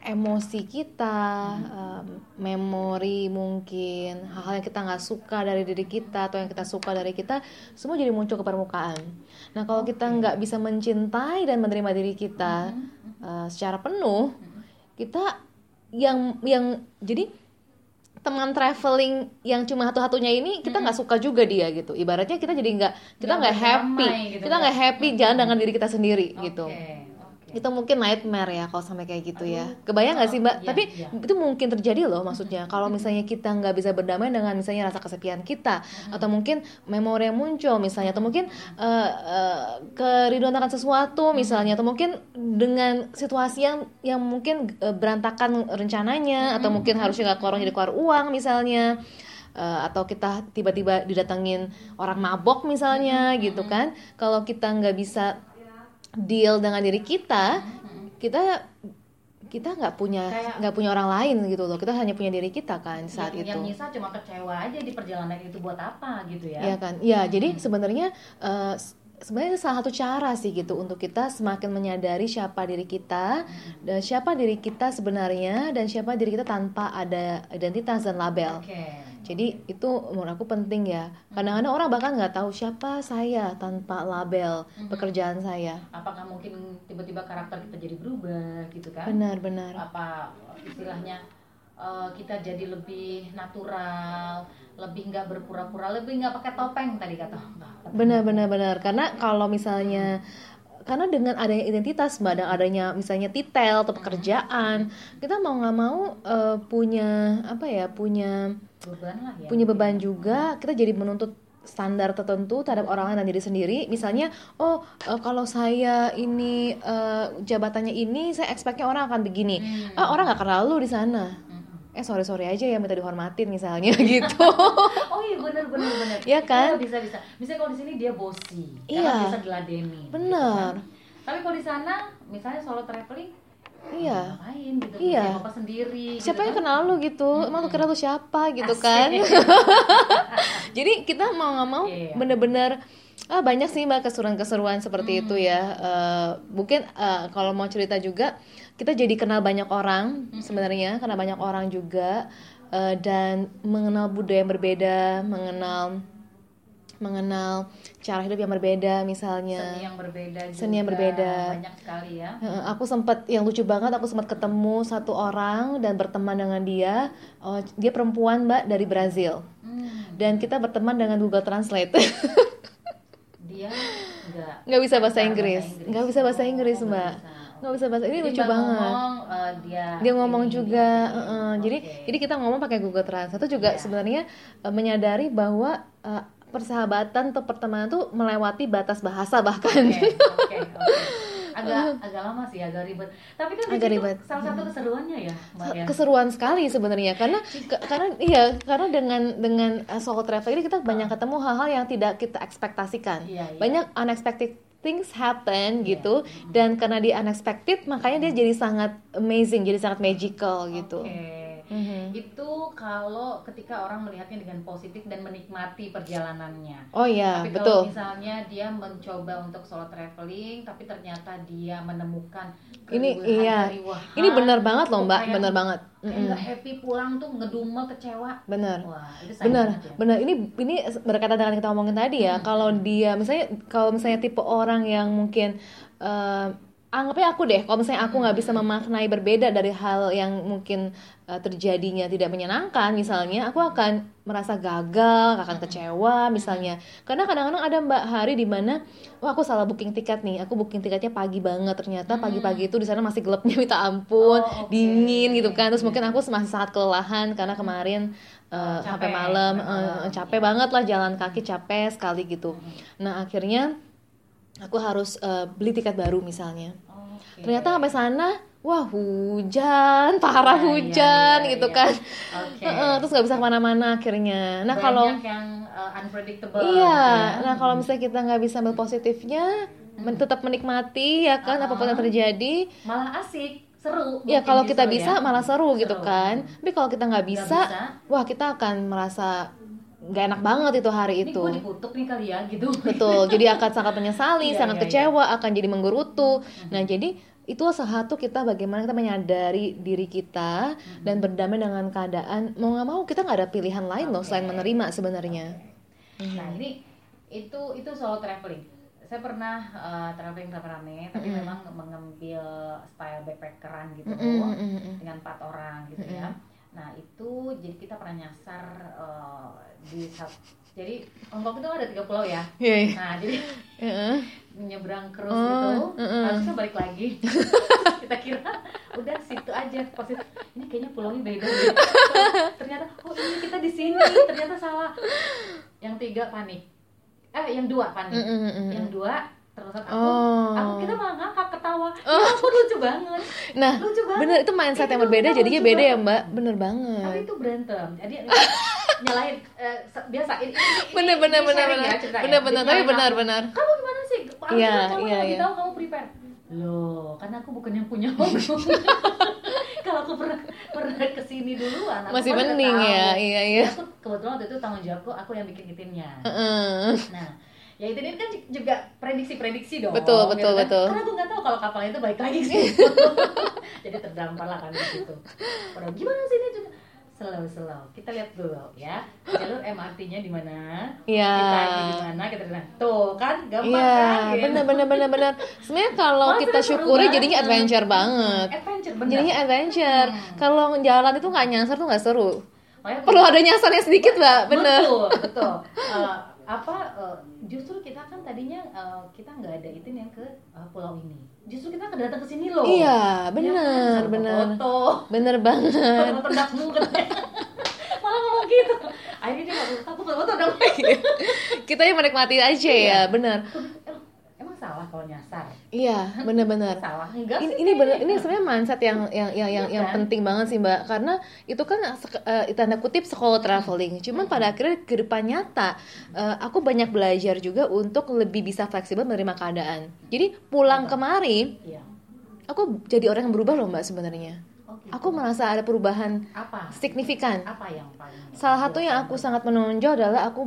emosi kita em, memori mungkin hal-hal yang kita nggak suka dari diri kita atau yang kita suka dari kita semua jadi muncul ke permukaan. Nah kalau kita nggak bisa mencintai dan menerima diri kita eh, secara penuh kita yang yang jadi teman traveling yang cuma satu-satunya ini kita nggak suka juga dia gitu. Ibaratnya kita jadi nggak kita Nggak happy. gitu, kita nggak happy jalan dengan diri kita sendiri gitu. Oke, oke. Itu mungkin nightmare ya kalau sampai kayak gitu ya. Kebayang nggak sih mbak? Iya, tapi iya. itu mungkin terjadi loh maksudnya. Kalau misalnya kita nggak bisa berdamai dengan misalnya rasa kesepian kita atau mungkin memori yang muncul misalnya atau mungkin eh, eh, kerinduan akan sesuatu misalnya atau mungkin dengan situasi yang yang mungkin eh, berantakan rencananya atau mungkin harusnya nggak keluar jadi keluar uang misalnya Eh, atau kita tiba-tiba didatengin orang mabok misalnya gitu kan. Kalau kita nggak bisa deal dengan diri kita kita kita nggak punya nggak punya orang lain gitu loh. Kita hanya punya diri kita kan saat yang, itu. yang nyisa cuma kecewa aja di perjalanan itu buat apa gitu ya. Iya kan? Ya jadi sebenarnya eh, s- sebenarnya salah satu cara sih gitu untuk kita semakin menyadari siapa diri kita dan siapa diri kita sebenarnya dan siapa diri kita tanpa ada identitas dan label. Oke jadi itu menurut aku penting ya. Kadang-kadang orang bahkan nggak tahu siapa saya tanpa label pekerjaan saya. apakah mungkin tiba-tiba karakter kita jadi berubah gitu kan Benar-benar. apa istilahnya eh, kita jadi lebih natural lebih nggak berpura-pura lebih nggak pakai topeng tadi kata. Benar-benar benar. Karena kalau misalnya karena dengan adanya identitas mbak dan adanya misalnya titel atau pekerjaan kita mau nggak mau eh, punya apa ya punya beban lah ya punya beban juga kita jadi menuntut standar tertentu terhadap orang lain dan diri sendiri misalnya oh eh, kalau saya ini eh, jabatannya ini saya expectnya orang akan begini Hmm. ah orang nggak kenal lu di sana. Eh sorry sorry aja ya minta dihormatin misalnya gitu oh iya benar benar benar Iya kan? bisa bisa misalnya kalau di sini dia bosi Iya. biasa diladeni gitu Benar. kan. tapi kalau di sana misalnya solo traveling iya ngapain gitu Iya. apa sendiri siapa gitu yang kan. kenal lu gitu emang lu kira lu siapa gitu Asik. kan jadi kita mau nggak mau Iya. Ah banyak sih mbak keseruan-keseruan seperti itu ya. Hmm. Eh, mungkin eh, kalau mau cerita juga kita jadi kenal banyak orang Hmm. sebenarnya karena banyak orang juga. Eh, dan mengenal budaya yang berbeda mengenal mengenal cara hidup yang berbeda misalnya. Seni yang berbeda juga Seni yang berbeda. banyak sekali ya. Aku sempat yang lucu banget aku sempat ketemu satu orang dan berteman dengan dia. Oh, dia perempuan mbak dari Brazil. Hmm, dan kita berteman dengan Google Translate dia nggak nggak bisa bahasa Inggris nggak bisa bahasa Inggris mbak nggak bisa. bahasa ini Jadi lucu banget ngomong, eh, dia dia ngomong ini, juga dia- heeh. jadi Oke. jadi kita ngomong pakai Google Translate itu juga Iya. sebenarnya eh, menyadari bahwa eh, persahabatan atau pertemanan tuh melewati batas bahasa bahkan Oke, oke, oke. agak agak lama sih agak ribet. Tapi kan Agak itu ribet. salah satu keseruannya ya Mbak ya? keseruan sekali sebenarnya. Karena ke- karena iya karena dengan dengan uh, solo travel ini kita banyak ketemu hal-hal yang tidak kita ekspektasikan. Iya, iya. banyak unexpected things happen gitu. Dan karena dia unexpected makanya dia jadi sangat amazing jadi sangat magical gitu. Oke. Mhm. Itu kalau ketika orang melihatnya dengan positif dan menikmati perjalanannya. oh iya tapi betul kalau misalnya dia mencoba untuk solo traveling, tapi ternyata dia menemukan Ini, iya. keriuhan, ini benar banget loh mbak benar banget nggak happy pulang tuh ngedumel kecewa. benar benar ya. benar ini ini berkaitan dengan kita omongin tadi ya kalau dia misalnya kalau misalnya tipe orang yang mungkin eh, anggapnya aku deh kalau misalnya aku nggak bisa memaknai berbeda dari hal yang mungkin eh, terjadinya tidak menyenangkan misalnya aku akan merasa gagal akan kecewa misalnya. Karena kadang-kadang ada mbak hari di mana wah aku salah booking tiket nih aku booking tiketnya pagi banget ternyata pagi-pagi itu di sana masih gelapnya minta ampun Oh, oke. dingin gitu kan. Terus mungkin aku masih sangat kelelahan karena kemarin Oh, sampai capek, malam sampai malam. eh, capek banget lah jalan kaki capek sekali gitu. Nah akhirnya aku harus eh, beli tiket baru misalnya Oke. ternyata sampai sana wah hujan parah Iya, iya, hujan iya, gitu iya. kan Oke. Heeh, terus nggak bisa ke mana-mana akhirnya nah Banyak kalau yang uh, unpredictable iya gitu ya. nah kalau misalnya kita nggak bisa ambil positifnya men- tetap menikmati ya kan Ah. apa pun yang terjadi malah asik, seru. ya mungkin kalau justru kita ya. bisa malah seru gitu Seru. kan tapi kalau kita nggak bisa, bisa. wah kita akan merasa nggak enak banget itu hari Ini itu. gue dikutuk nih kali ya gitu. betul jadi akan sangat menyesali Iya, sangat iya, kecewa akan jadi menggerutu. Nah jadi itu salah satu kita bagaimana kita menyadari diri kita dan berdamai dengan keadaan mau nggak mau kita nggak ada pilihan lain loh selain menerima sebenarnya. Nah ini itu itu solo traveling. Saya pernah uh, traveling rame-rame, tapi memang mengambil style backpackeran gitu Mm, mm, mm, mm. dengan empat orang gitu ya. Nah itu jadi kita pernah nyasar uh, di sat- jadi Hongkong itu ada tiga pulau ya. Iya, iya. Nah jadi Heeh. menyeberang cruise Oh, gitu mm-mm. harusnya balik lagi kita kira udah situ aja positif ini kayaknya pulaunya beda deh. ternyata oh ini kita di sini ternyata salah yang tiga panik eh yang dua panik Mm, yang dua terus aku Oh. aku kita malah ngakak ketawa ya ampun lucu banget nah lucu banget bener itu mindset yang Itu berbeda jadinya beda ya banget. mbak bener tapi banget itu berantem jadi nyalahin eh, se- biasa ini, ini, ini- bener bener ini bener bener ya bener bener tapi benar aku. benar kamu gimana sih? Aku Iya, kamu iya, lebih iya. tahu kamu prepare. Loh, karena aku bukan yang punya. Kalau aku pernah pernah ke sini duluan, aku masih kan mending tahu. ya iya iya Aku kebetulan waktu itu tanggung jawabku, aku yang bikin itinnya. Heeh. Nah, ya itu ini kan juga prediksi-prediksi dong. Betul, betul, gitu kan. betul. Karena aku nggak tahu kalau kapal itu balik lagi sih. Jadi terdampar lah kan di situ. Padahal gimana sih ini? Slow, slow. Kita lihat dulu ya. Jalur MRT-nya di mana? Iya. Kita di mana? Kita tuh kan gampang Iya, kan? gitu. bener bener bener bener. Sebenarnya kalau Malah kita syukuri jadinya adventure banget. Adventure bener. Jadinya adventure. Hmm. Kalau jalan itu nggak nyasar tuh nggak seru. Makanya Perlu ada nyasarnya sedikit, mbak. Bener. Betul, betul. Eh, apa eh, justru kita kan tadinya eh, kita nggak ada itu yang ke eh, pulau ini. Justru kita kedatang ke sini loh. Iya, Ya kan? Foto, bener. Foto, Bener banget. foto. Malah ngomong gitu. Akhirnya dia nggak aku foto dong. Kita yang menikmati aja ya, bener. Salah kalau nyasar? Iya, bener-bener. Salah enggak ini, sih? ini bener ini sebenarnya mindset yang yang yang yang, Iya yang kan? penting banget sih mbak karena itu kan eh, tanda kutip sekolah traveling cuman pada akhirnya ke depan nyata eh, aku banyak belajar juga untuk lebih bisa fleksibel menerima keadaan jadi pulang kemari Iya. aku jadi orang yang berubah loh mbak sebenarnya aku merasa ada perubahan apa? signifikan Apa yang paling salah satu yang aku sangat menonjol adalah aku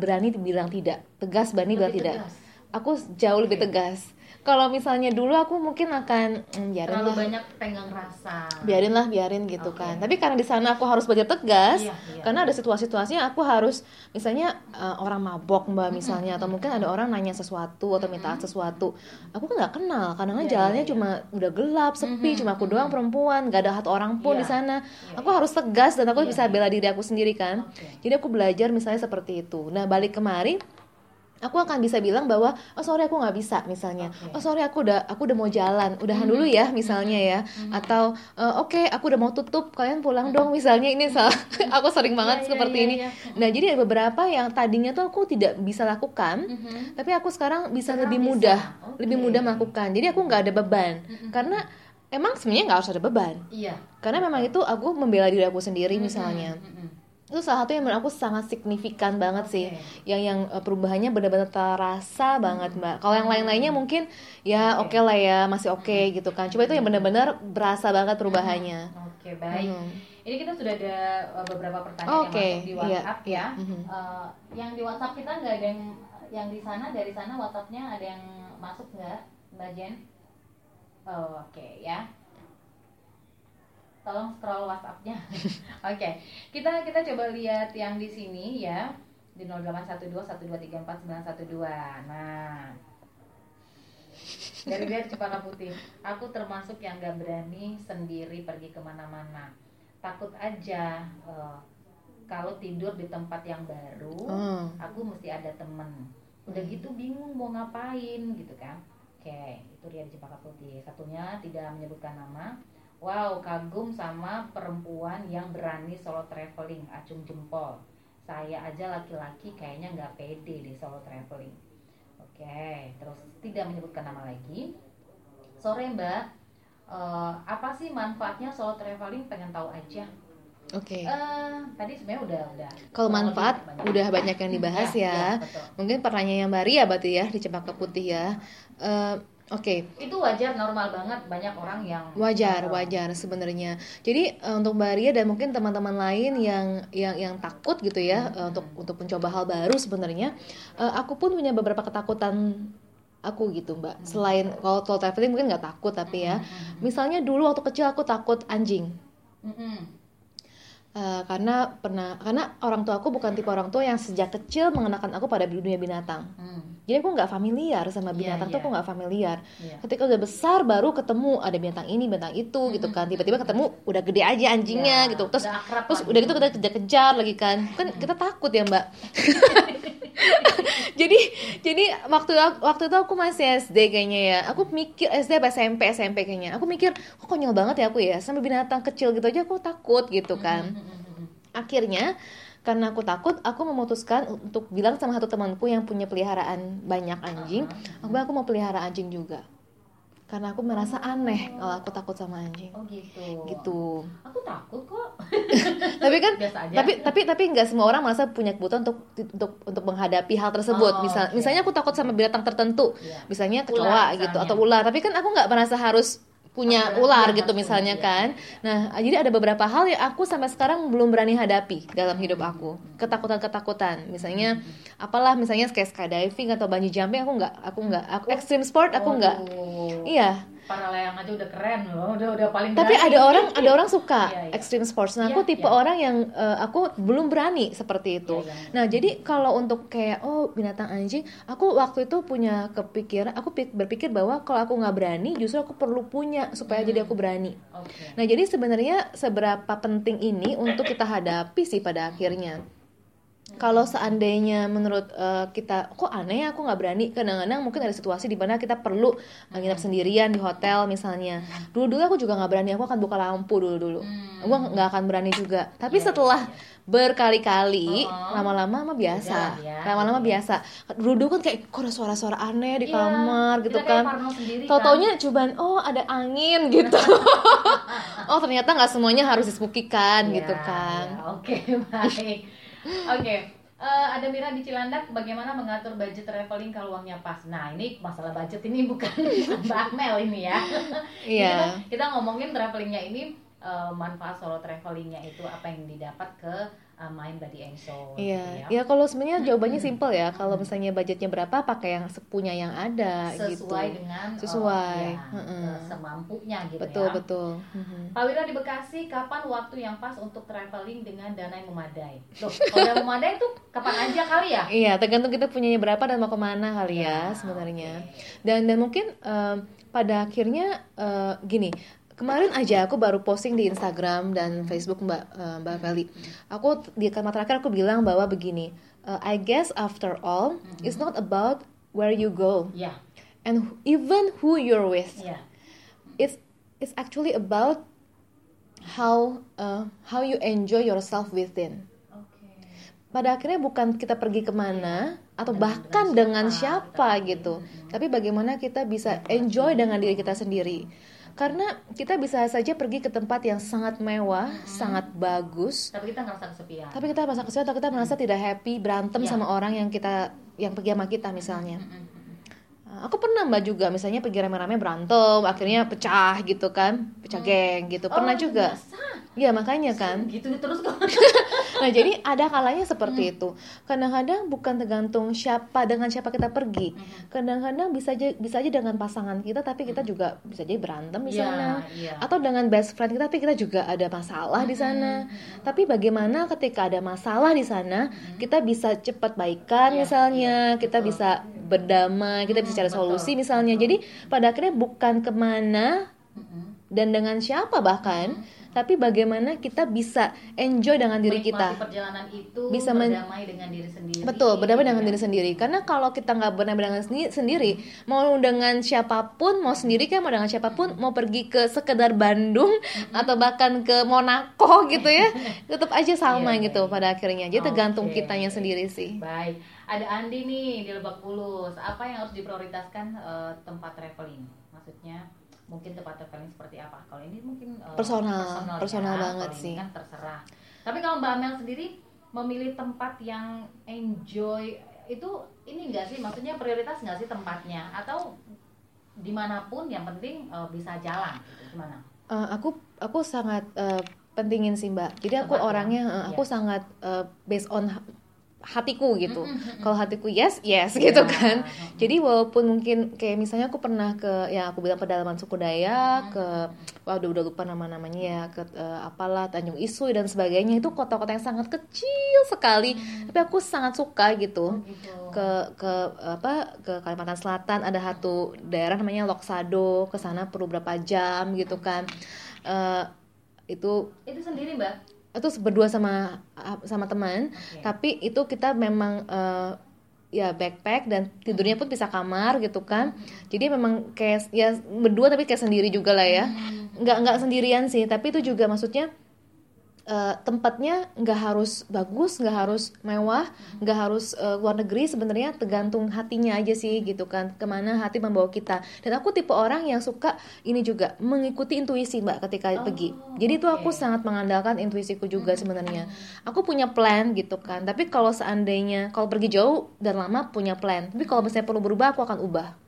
berani bilang tidak tegas berani bilang tidak tegas. Aku jauh lebih tegas. Kalau misalnya dulu aku mungkin akan mm, biarin terlalu lah. banyak tenggang rasa. biarin lah biarin gitu Oke. kan. Tapi karena di sana aku harus belajar tegas Iya, iya. karena ada situasi-situasinya aku harus misalnya uh, orang mabok mbak misalnya atau mungkin ada orang nanya sesuatu atau minta sesuatu aku kan nggak kenal. Karena Iya, jalannya iya, cuma udah gelap sepi cuma aku doang perempuan nggak ada satu orang pun Iya. di sana. Iya, aku harus tegas dan aku Iya, bisa iya. bela diri aku sendiri kan. Oke. jadi aku belajar misalnya seperti itu. Nah balik kemari aku akan bisa bilang bahwa oh sorry aku nggak bisa misalnya Oke. oh sorry aku udah aku udah mau jalan udahan dulu ya misalnya ya atau "Eh, oke aku udah mau tutup kalian pulang dong misalnya ini salah aku sering banget iya, seperti iya, ini iya. nah jadi ada beberapa yang tadinya tuh aku tidak bisa lakukan Mhm. tapi aku sekarang bisa Sekarang lebih bisa. mudah Oke. lebih mudah melakukan jadi aku nggak ada beban karena emang sebenarnya nggak harus ada beban Iya. karena memang itu aku membela diri aku sendiri misalnya Mhm. Itu salah satu yang menurut aku sangat signifikan banget sih Oke. yang yang uh, perubahannya benar-benar terasa banget mbak kalau yang lain-lainnya mungkin ya oke lah ya masih oke gitu kan coba itu yang benar-benar berasa banget perubahannya Oke, baik. Mhm. Ini kita sudah ada uh, beberapa pertanyaan Oke, yang masuk di iya. WhatsApp ya. Mhm. Uh, yang di WhatsApp kita nggak ada yang yang di sana dari sana WhatsAppnya ada yang masuk nggak, Mbak Jen? Oh, oke ya. Tolong scroll WhatsAppnya. oke, kita kita coba lihat yang di sini ya di 081212349112. Nah, dari dia Cepaka Putih. Aku termasuk yang gak berani sendiri pergi ke mana-mana. Takut aja eh, kalau tidur di tempat yang baru Oh. aku mesti ada temen. Udah gitu bingung mau ngapain gitu kan. Oke itu dia di Cepaka Putih. Satunya tidak menyebutkan nama wow kagum sama perempuan yang berani solo traveling acung jempol saya aja laki-laki kayaknya nggak pede di solo traveling Oke, terus tidak menyebutkan nama lagi. Sore Mbak, Eh, apa sih manfaatnya solo traveling? Pengen tahu aja. oke Eh, tadi sebenarnya udah udah. kalau manfaat banyak. udah banyak yang dibahas Iya, ya, iya, betul. mungkin pertanyaan yang Maria berarti ya di Cempaka Putih ya Eh, oke. Itu wajar, normal banget. Banyak orang yang wajar eh, wajar sebenarnya. Jadi eh, untuk Mbak Ria dan mungkin teman-teman lain yang yang yang takut gitu ya eh, untuk untuk mencoba hal baru sebenarnya eh, aku pun punya beberapa ketakutan aku gitu Mbak. Selain kalau solo traveling mungkin nggak takut tapi ya. Misalnya dulu waktu kecil aku takut anjing. Mm-mm. Eh, karena pernah karena orang tua aku bukan tipe orang tua yang sejak kecil mengenakan aku pada dunia binatang. Hmm, jadi aku nggak familiar sama Iya, binatang tuh iya. aku nggak familiar. Iya. ketika udah besar baru ketemu ada binatang ini binatang itu gitu kan. Tiba-tiba ketemu udah gede aja anjingnya Ya, gitu. Terus udah terus udah gitu. gitu kita kejar-kejar lagi kan. Kan kita takut ya mbak jadi jadi waktu waktu itu aku masih SD kayaknya ya. Aku mikir SD apa SMP SMP kayaknya. Aku mikir kok konyol banget ya aku ya? Sampai binatang kecil gitu aja aku takut gitu kan. Mm-mm. akhirnya karena aku takut aku memutuskan untuk bilang sama satu temanku yang punya peliharaan banyak anjing. Aku bilang aku mau pelihara anjing juga karena aku merasa aneh kalau aku takut sama anjing Oh gitu. gitu Aku takut kok. tapi kan Biasa aja. tapi tapi tapi nggak semua orang merasa punya kebutuhan untuk untuk untuk menghadapi hal tersebut Oh, misal oke. misalnya aku takut sama binatang tertentu Iya. misalnya Ular kecoa gitu misalnya. atau ular tapi kan aku nggak merasa harus punya ular iya, gitu misalnya punya, kan. Nah jadi ada beberapa hal yang aku sampai sekarang belum berani hadapi dalam hidup aku. Ketakutan ketakutan misalnya apalah misalnya kayak skydiving atau bungee jumping aku nggak aku nggak. Aku extreme sport aku nggak. iya Para layang aja udah keren loh, udah udah paling tapi berani. ada orang ada orang suka Iya, iya. extreme sports nah Iya, aku tipe iya. orang yang eh, aku belum berani seperti itu Iya, iya. nah jadi kalau untuk kayak oh binatang anjing aku waktu itu punya kepikiran aku pik- berpikir bahwa kalau aku nggak berani justru aku perlu punya supaya jadi aku berani Oke. nah jadi sebenarnya seberapa penting ini untuk kita hadapi sih pada akhirnya kalau seandainya menurut eh, kita kok aneh ya aku nggak berani. Kadang-kadang mungkin ada situasi di mana kita perlu nginep sendirian di hotel misalnya. Dulu dulu aku juga nggak berani aku akan buka lampu dulu dulu Hmm. gue nggak akan berani juga. Tapi Iya, setelah berkali-kali Oh. lama-lama mah biasa. Ya. lama-lama biasa. Dulu dulu kan kayak kok ada suara-suara aneh di Iya, kamar gitu kan. Tau-taunya cobaan oh ada angin gitu. oh ternyata nggak semuanya harus dispukikan Ya, gitu kan. ya, Oke, baik. Oke. eh, ada Mira di Cilandak, bagaimana mengatur budget traveling kalau uangnya pas? Nah, ini masalah budget ini bukan Mbak Akmel ini ya. Iya. Kita, kita ngomongin travelingnya ini eh, manfaat solo travelingnya itu apa yang didapat ke eh, Mind Body and Soul. gitu Iya, ya kalau sebenarnya jawabannya simpel ya. Kalau misalnya budgetnya berapa, pakai yang sepunya yang ada gitu. sesuai dengan Sesuai, ya, heeh. eh, semampunya gitu Betul ya. betul. Mhm. Pak Wira di Bekasi, kapan waktu yang pas untuk traveling dengan dana yang memadai? Loh, kalau yang memadai tuh kapan aja kali ya? Iya, tergantung kita punyanya berapa dan mau ke mana kali ya, Ya, sebenarnya. oke. Dan dan mungkin em, pada akhirnya eh, gini, kemarin aja aku baru posting di Instagram dan Facebook Mbak eh, Mbak Feli. Aku di kalimat terakhir aku bilang bahwa begini, uh, I guess after all, Mm-hmm. it's not about where you go Ya, and even who you're with. ya. It's it's actually about how uh, how you enjoy yourself within. Pada akhirnya bukan kita pergi ke mana atau Dengan- bahkan dengan dengan siapa siapa, gitu, tapi bagaimana kita bisa enjoy dengan diri kita sendiri. Karena kita bisa saja pergi ke tempat yang sangat mewah, sangat bagus, Tapi kita ngerasa kesepian. tapi kita merasa kesulitan atau kita merasa tidak happy berantem Iya. sama orang yang kita yang pergi sama kita misalnya Mm-mm. Uh, aku pernah mbak juga. Misalnya pergi rame-rame berantem akhirnya pecah gitu kan. Pecah geng gitu. Pernah Oh, juga. biasa. ya makanya kan. Gitu terus nah jadi ada kalanya seperti itu. Kadang-kadang bukan tergantung siapa dengan siapa kita pergi. Kadang-kadang bisa aja bisa aja dengan pasangan kita tapi kita juga bisa jadi berantem di Iya, sana. iya. atau dengan best friend kita tapi kita juga ada masalah di sana. Tapi bagaimana ketika ada masalah di sana kita bisa cepat baikan Iya, misalnya. iya, kita bisa berdamai kita bisa cari betul, solusi misalnya jadi pada akhirnya bukan ke mana dan dengan siapa bahkan tapi bagaimana kita bisa enjoy dengan diri Menikmati kita perjalanan itu Bisa berdamai dengan diri sendiri. Betul, berdamai dengan Ya. diri sendiri. Karena kalau kita nggak berdamai dengan sendi- sendiri, mau dengan siapa pun, mau sendiri kan, mau dengan siapa pun, mau pergi ke sekedar Bandung atau bahkan ke Monaco gitu ya, tetap aja sama Iya, gitu iya. pada akhirnya. Jadi tergantung Oke. kitanya sendiri sih. Baik, ada Andi nih di Lebak Bulus. Apa yang harus diprioritaskan eh, tempat traveling? Maksudnya mungkin tempat traveling seperti apa? Kalau ini mungkin eh, Personal, personal ya. banget sih. kan terserah. Tapi kalau Mbak Mel sendiri memilih tempat yang enjoy itu ini enggak sih? Maksudnya prioritas enggak sih tempatnya? Atau di mana pun yang penting eh, bisa jalan gitu. Gimana? Eh, aku aku sangat eh, pentingin sih mbak. Jadi aku Tempatnya, orangnya eh, aku iya. sangat eh, based on hatiku gitu. Kalau hatiku yes yes gitu kan. Jadi walaupun mungkin kayak misalnya aku pernah ke ya aku bilang pedalaman suku Dayak ke wah udah udah lupa nama-namanya ya ke eh, apalah Tanjung Isui dan sebagainya. Itu kota-kota yang sangat kecil sekali. Tapi aku sangat suka gitu. Oh, gitu. ke ke apa ke Kalimantan Selatan ada satu daerah namanya Loksado. Ke sana perlu berapa jam gitu kan. Eh, itu Itu sendiri, Mbak. Itu berdua sama sama teman. Oke. tapi itu kita memang eh, ya backpack dan tidurnya pun bisa kamar gitu kan. Jadi memang kayak ya berdua tapi kayak sendiri juga lah ya. Nggak nggak sendirian sih. Tapi itu juga maksudnya eh, tempatnya nggak harus bagus nggak harus mewah nggak harus eh, luar negeri sebenarnya tergantung hatinya aja sih gitu kan. Ke mana hati membawa kita. Dan aku tipe orang yang suka ini juga mengikuti intuisi mbak ketika Oh, pergi. Jadi itu aku oke. sangat mengandalkan intuisiku juga sebenarnya. Aku punya plan gitu kan. Tapi kalau seandainya kalau pergi jauh dan lama punya plan. Tapi kalau misalnya perlu berubah aku akan ubah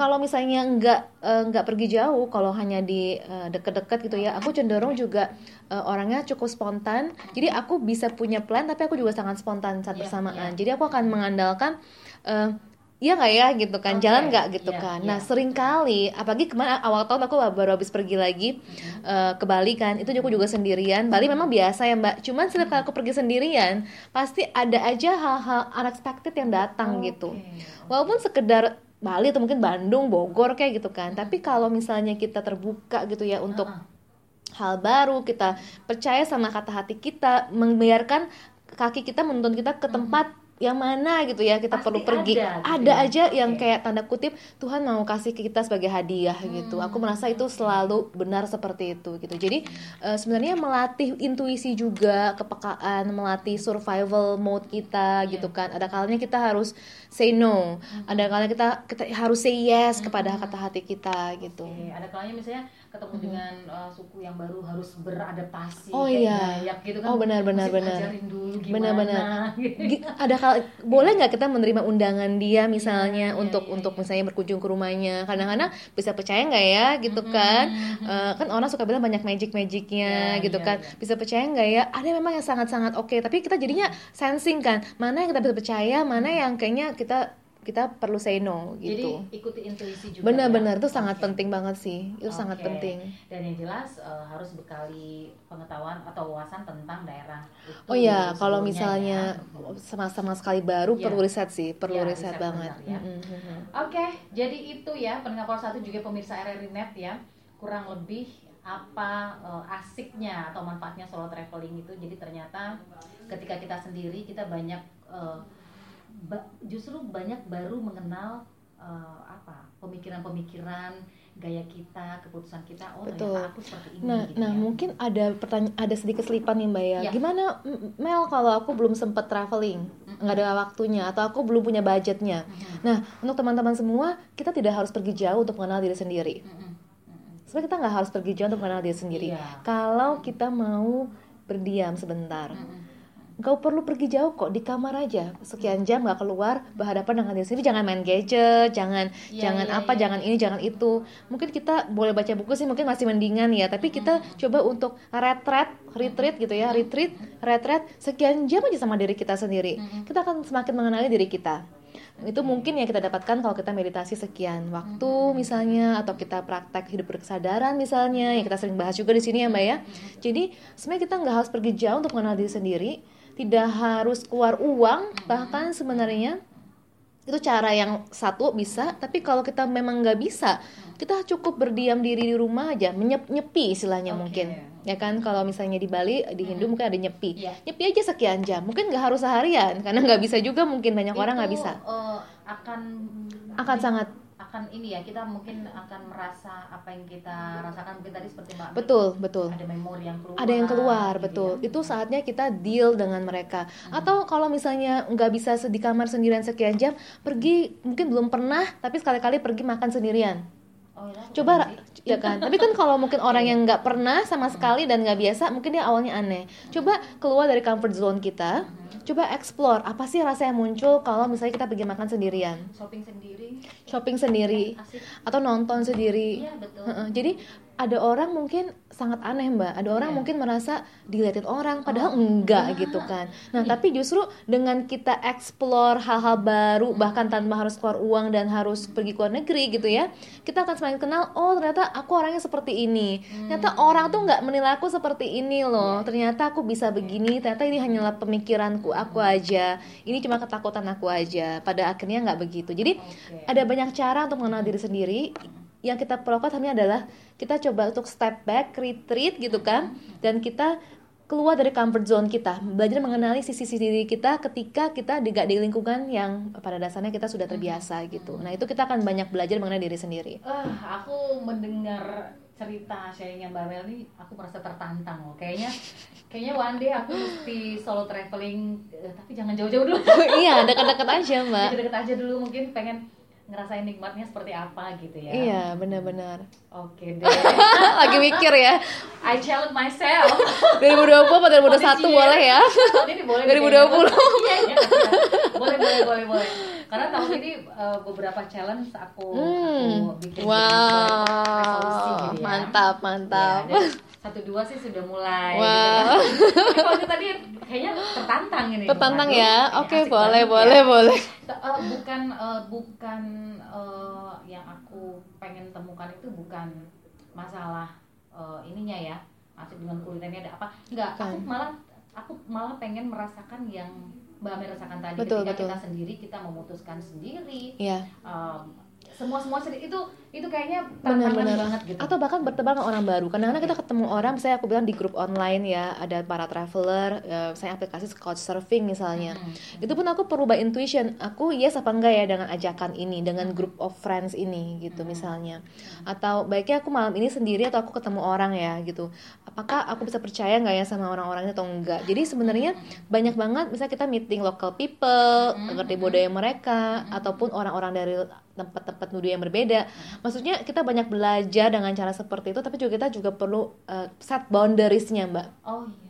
kalau misalnya nggak eh, nggak pergi jauh kalau hanya di eh, deket-deket gitu ya aku cenderung juga eh, orangnya cukup spontan jadi aku bisa punya plan tapi aku juga sangat spontan saat Iya, bersamaan iya. jadi aku akan mengandalkan eh, Iya nggak ya gitu kan, Oke, jalan nggak gitu iya, kan. iya. Nah sering kali, apalagi kemarin awal tahun aku baru habis pergi lagi eh, ke Bali kan, itu aku juga sendirian. Bali memang biasa ya mbak, cuman setiap kali aku pergi sendirian, pasti ada aja hal-hal unexpected yang datang gitu. Oke. Walaupun sekedar Bali atau mungkin Bandung, Bogor kayak gitu kan. Tapi kalau misalnya kita terbuka gitu ya untuk Ah, hal baru, kita percaya sama kata hati kita, membiarkan kaki kita menuntun kita ke tempat yang mana gitu ya kita Pasti perlu pergi. ada gitu ada ya. aja yang kayak tanda kutip Tuhan mau kasih ke kita sebagai hadiah gitu. Aku merasa itu selalu benar seperti itu gitu. Jadi eh, sebenarnya melatih intuisi juga kepekaan melatih survival mode kita gitu kan. Ada kalanya kita harus say no. Ada kalanya kita kita harus say yes kepada kata hati kita gitu. Oke, ada kalanya misalnya ketemu dengan uh, suku yang baru harus beradaptasi Oh, kayak iya. Dayak gitu kan. Oh, benar, benar, benar. dulu gimana. Gitu. Gi- ada kal boleh nggak kita menerima undangan dia misalnya Iya, untuk iya, untuk misalnya berkunjung ke rumahnya kadang-kadang bisa percaya nggak ya gitu kan Eh, kan orang suka bilang banyak magic magicnya Iya, gitu iya, kan iya. bisa percaya nggak ya ada memang yang sangat-sangat oke tapi kita jadinya sensing kan mana yang kita bisa percaya mana yang kayaknya kita kita perlu say no Jadi gitu ikuti intuisi juga. benar-benar ya. itu sangat Oke. penting banget sih itu sangat Oke. penting Dan yang jelas uh, harus bekali pengetahuan atau wawasan tentang daerah itu. Oh ya, kalau sebelumnya misalnya ya. sama-sama sekali baru Iya. perlu riset sih, perlu Iya, riset, riset banget. benar, ya. Mm, mm, mm. Oke, jadi itu ya pendengar satu juga pemirsa RRI Net ya. Kurang lebih apa eh, asiknya atau manfaatnya solo traveling itu. Jadi ternyata ketika kita sendiri kita banyak uh, ba justru banyak baru mengenal uh, apa pemikiran-pemikiran gaya kita, keputusan kita, oh Betul. ternyata aku seperti ini. Nah, gitu nah ya. mungkin ada pertanyaan, ada sedikit selipan nih mbak ya. ya. Gimana Mel kalau aku belum sempat traveling, nggak ada waktunya, atau aku belum punya budgetnya. Mm-hmm. Nah, untuk teman-teman semua, kita tidak harus pergi jauh untuk mengenal diri sendiri. Mm-hmm. Sebenarnya kita nggak harus pergi jauh untuk mengenal diri sendiri. Yeah. Kalau kita mau berdiam sebentar. Mm-hmm Gak perlu pergi jauh kok di kamar aja. Sekian jam gak keluar berhadapan dengan diri sendiri. Jangan main gadget jangan yeah, jangan yeah, apa yeah. jangan ini jangan itu. Mungkin kita boleh baca buku sih mungkin masih mendingan ya. Tapi kita mm-hmm. coba untuk retret retreat gitu ya. Retreat retreat sekian jam aja sama diri kita sendiri. Mm-hmm. kita akan semakin mengenali diri kita. Itu mungkin ya kita dapatkan kalau kita meditasi sekian waktu misalnya atau kita praktek hidup berkesadaran misalnya yang kita sering bahas juga di sini ya mbak ya. Jadi sebenarnya kita nggak harus pergi jauh untuk mengenal diri sendiri tidak harus keluar uang bahkan sebenarnya itu cara yang satu bisa tapi kalau kita memang nggak bisa kita cukup berdiam diri di rumah aja menyep nyepi istilahnya okay. mungkin. Ya kan? Kalau misalnya di Bali di Hindu mungkin ada nyepi. Yeah. nyepi aja sekian jam mungkin nggak harus seharian karena nggak bisa juga mungkin banyak itu, orang nggak bisa. uh, akan akan sangat akan ini ya kita mungkin akan merasa apa yang kita rasakan mungkin tadi seperti mbak betul betul ada memori yang keluar ada yang keluar gitu betul ya. itu saatnya kita deal dengan mereka hmm. atau kalau misalnya nggak bisa di kamar sendirian sekian jam pergi mungkin belum pernah tapi sekali-kali pergi makan sendirian Oh, ya, coba ya kan? Tapi kan kalau mungkin orang yang nggak pernah sama sekali dan nggak biasa mungkin dia awalnya aneh. Coba keluar dari comfort zone kita coba explore apa sih rasa yang muncul kalau misalnya kita pergi makan sendirian? Shopping sendiri. Shopping sendiri. Asik. atau nonton sendiri. Iya, betul. jadi ada orang mungkin sangat aneh mbak ada orang yeah. mungkin merasa dilihatin orang padahal oh, enggak yeah. gitu kan nah yeah. tapi justru dengan kita explore hal-hal baru hmm. bahkan tanpa harus keluar uang dan harus pergi ke luar negeri gitu ya kita akan semakin kenal oh ternyata aku orangnya seperti ini hmm. ternyata orang tuh nggak menilai aku seperti ini loh yeah. ternyata aku bisa begini ternyata ini hanyalah pemikiranku aku aja ini cuma ketakutan aku aja pada akhirnya nggak begitu jadi okay. ada banyak cara untuk mengenal diri sendiri yang kita perlu lakukan adalah kita coba untuk step back, retreat gitu kan, dan kita keluar dari comfort zone kita, belajar mengenali sisi-sisi diri kita ketika kita tidak di lingkungan yang pada dasarnya kita sudah terbiasa gitu. Nah itu kita akan banyak belajar mengenai diri sendiri. Uh, aku mendengar cerita sharingnya Mbak Mel ini aku merasa tertantang loh. Kayaknya kayaknya one day aku mesti solo traveling, uh, tapi jangan jauh-jauh dulu. iya, dekat-dekat aja Mbak. Dekat-dekat aja dulu mungkin pengen ngerasain nikmatnya seperti apa gitu ya. Iya benar-benar. Oke deh. Lagi mikir ya. I challenge myself. 2020 atau 2021 boleh ya? Tahun ini boleh 2020 iya, iya, iya. boleh boleh boleh boleh. Karena tahun ini uh, beberapa challenge aku, hmm. aku bikin wow. gitu ya. mantap mantap. Ya, satu dua sih sudah mulai wow. gitu kan. tadi kayaknya tertantang ini tertantang ya oke okay, boleh boleh ya. boleh uh, bukan uh, bukan uh, yang aku pengen temukan itu bukan masalah uh, ininya ya masih dengan kulinernya ada apa enggak aku malah aku malah pengen merasakan yang Mbak Amir rasakan tadi betul, ketika betul. kita sendiri kita memutuskan sendiri yeah. um, semua semua itu itu kayaknya benar-benar banget gitu. Atau bahkan bertebar dengan orang baru. Kadang-kadang kita ketemu orang saya aku bilang di grup online ya ada para traveler uh, saya aplikasi surfing misalnya. Hmm. itu pun aku perlu by intuition aku yes apa enggak ya dengan ajakan ini dengan group of friends ini gitu hmm. misalnya. Atau baiknya aku malam ini sendiri atau aku ketemu orang ya gitu. Apakah aku bisa percaya nggak ya sama orang-orang ini atau enggak? Jadi sebenarnya banyak banget misalnya kita meeting local people hmm. ngerti budaya mereka hmm. ataupun orang-orang dari tempat-tempat nudu yang berbeda. Maksudnya kita banyak belajar dengan cara seperti itu, tapi juga kita juga perlu uh, set boundariesnya, mbak. Oh iya.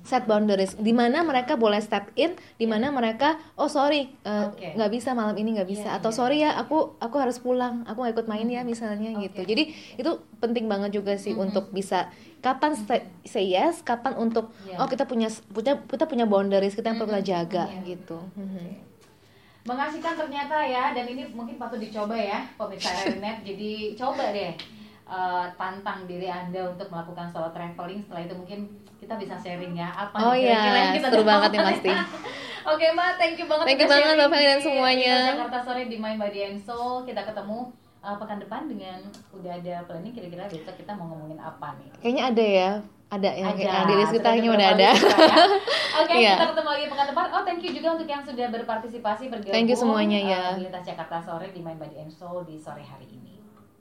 Set boundaries, di mana mereka boleh step in, di mana yeah. mereka, oh sorry, eh, nggak uh, okay. bisa malam ini nggak bisa, yeah, atau yeah. sorry ya, aku aku harus pulang, aku nggak ikut main ya misalnya okay. gitu. Jadi itu penting banget juga sih mm -hmm. untuk bisa kapan say, say yes, kapan untuk yeah. oh kita punya punya kita punya boundaries kita yang perlu jaga yeah. gitu. Mm -hmm mengasihkan ternyata ya dan ini mungkin patut dicoba ya pemirsa Erinet jadi coba deh uh, tantang diri anda untuk melakukan solo traveling. Setelah itu mungkin kita bisa sharing ya apa oh iya kita seru banget nih pasti. Oke mbak thank you banget thank you banget Fani dan semuanya. Jakarta sore di Mind Body and Soul. Kita ketemu uh, pekan depan dengan udah ada planning kira-kira besok kita mau ngomongin apa nih. Kayaknya ada ya ada yang, Ada, yang di list kita beberapa udah ada. ya. Oke, Iya. kita ketemu lagi pekan depan. Oh, thank you juga untuk yang sudah berpartisipasi bergabung. Thank you semuanya, eh, ya. di Lintas Jakarta sore di Main Body and Soul di sore hari ini.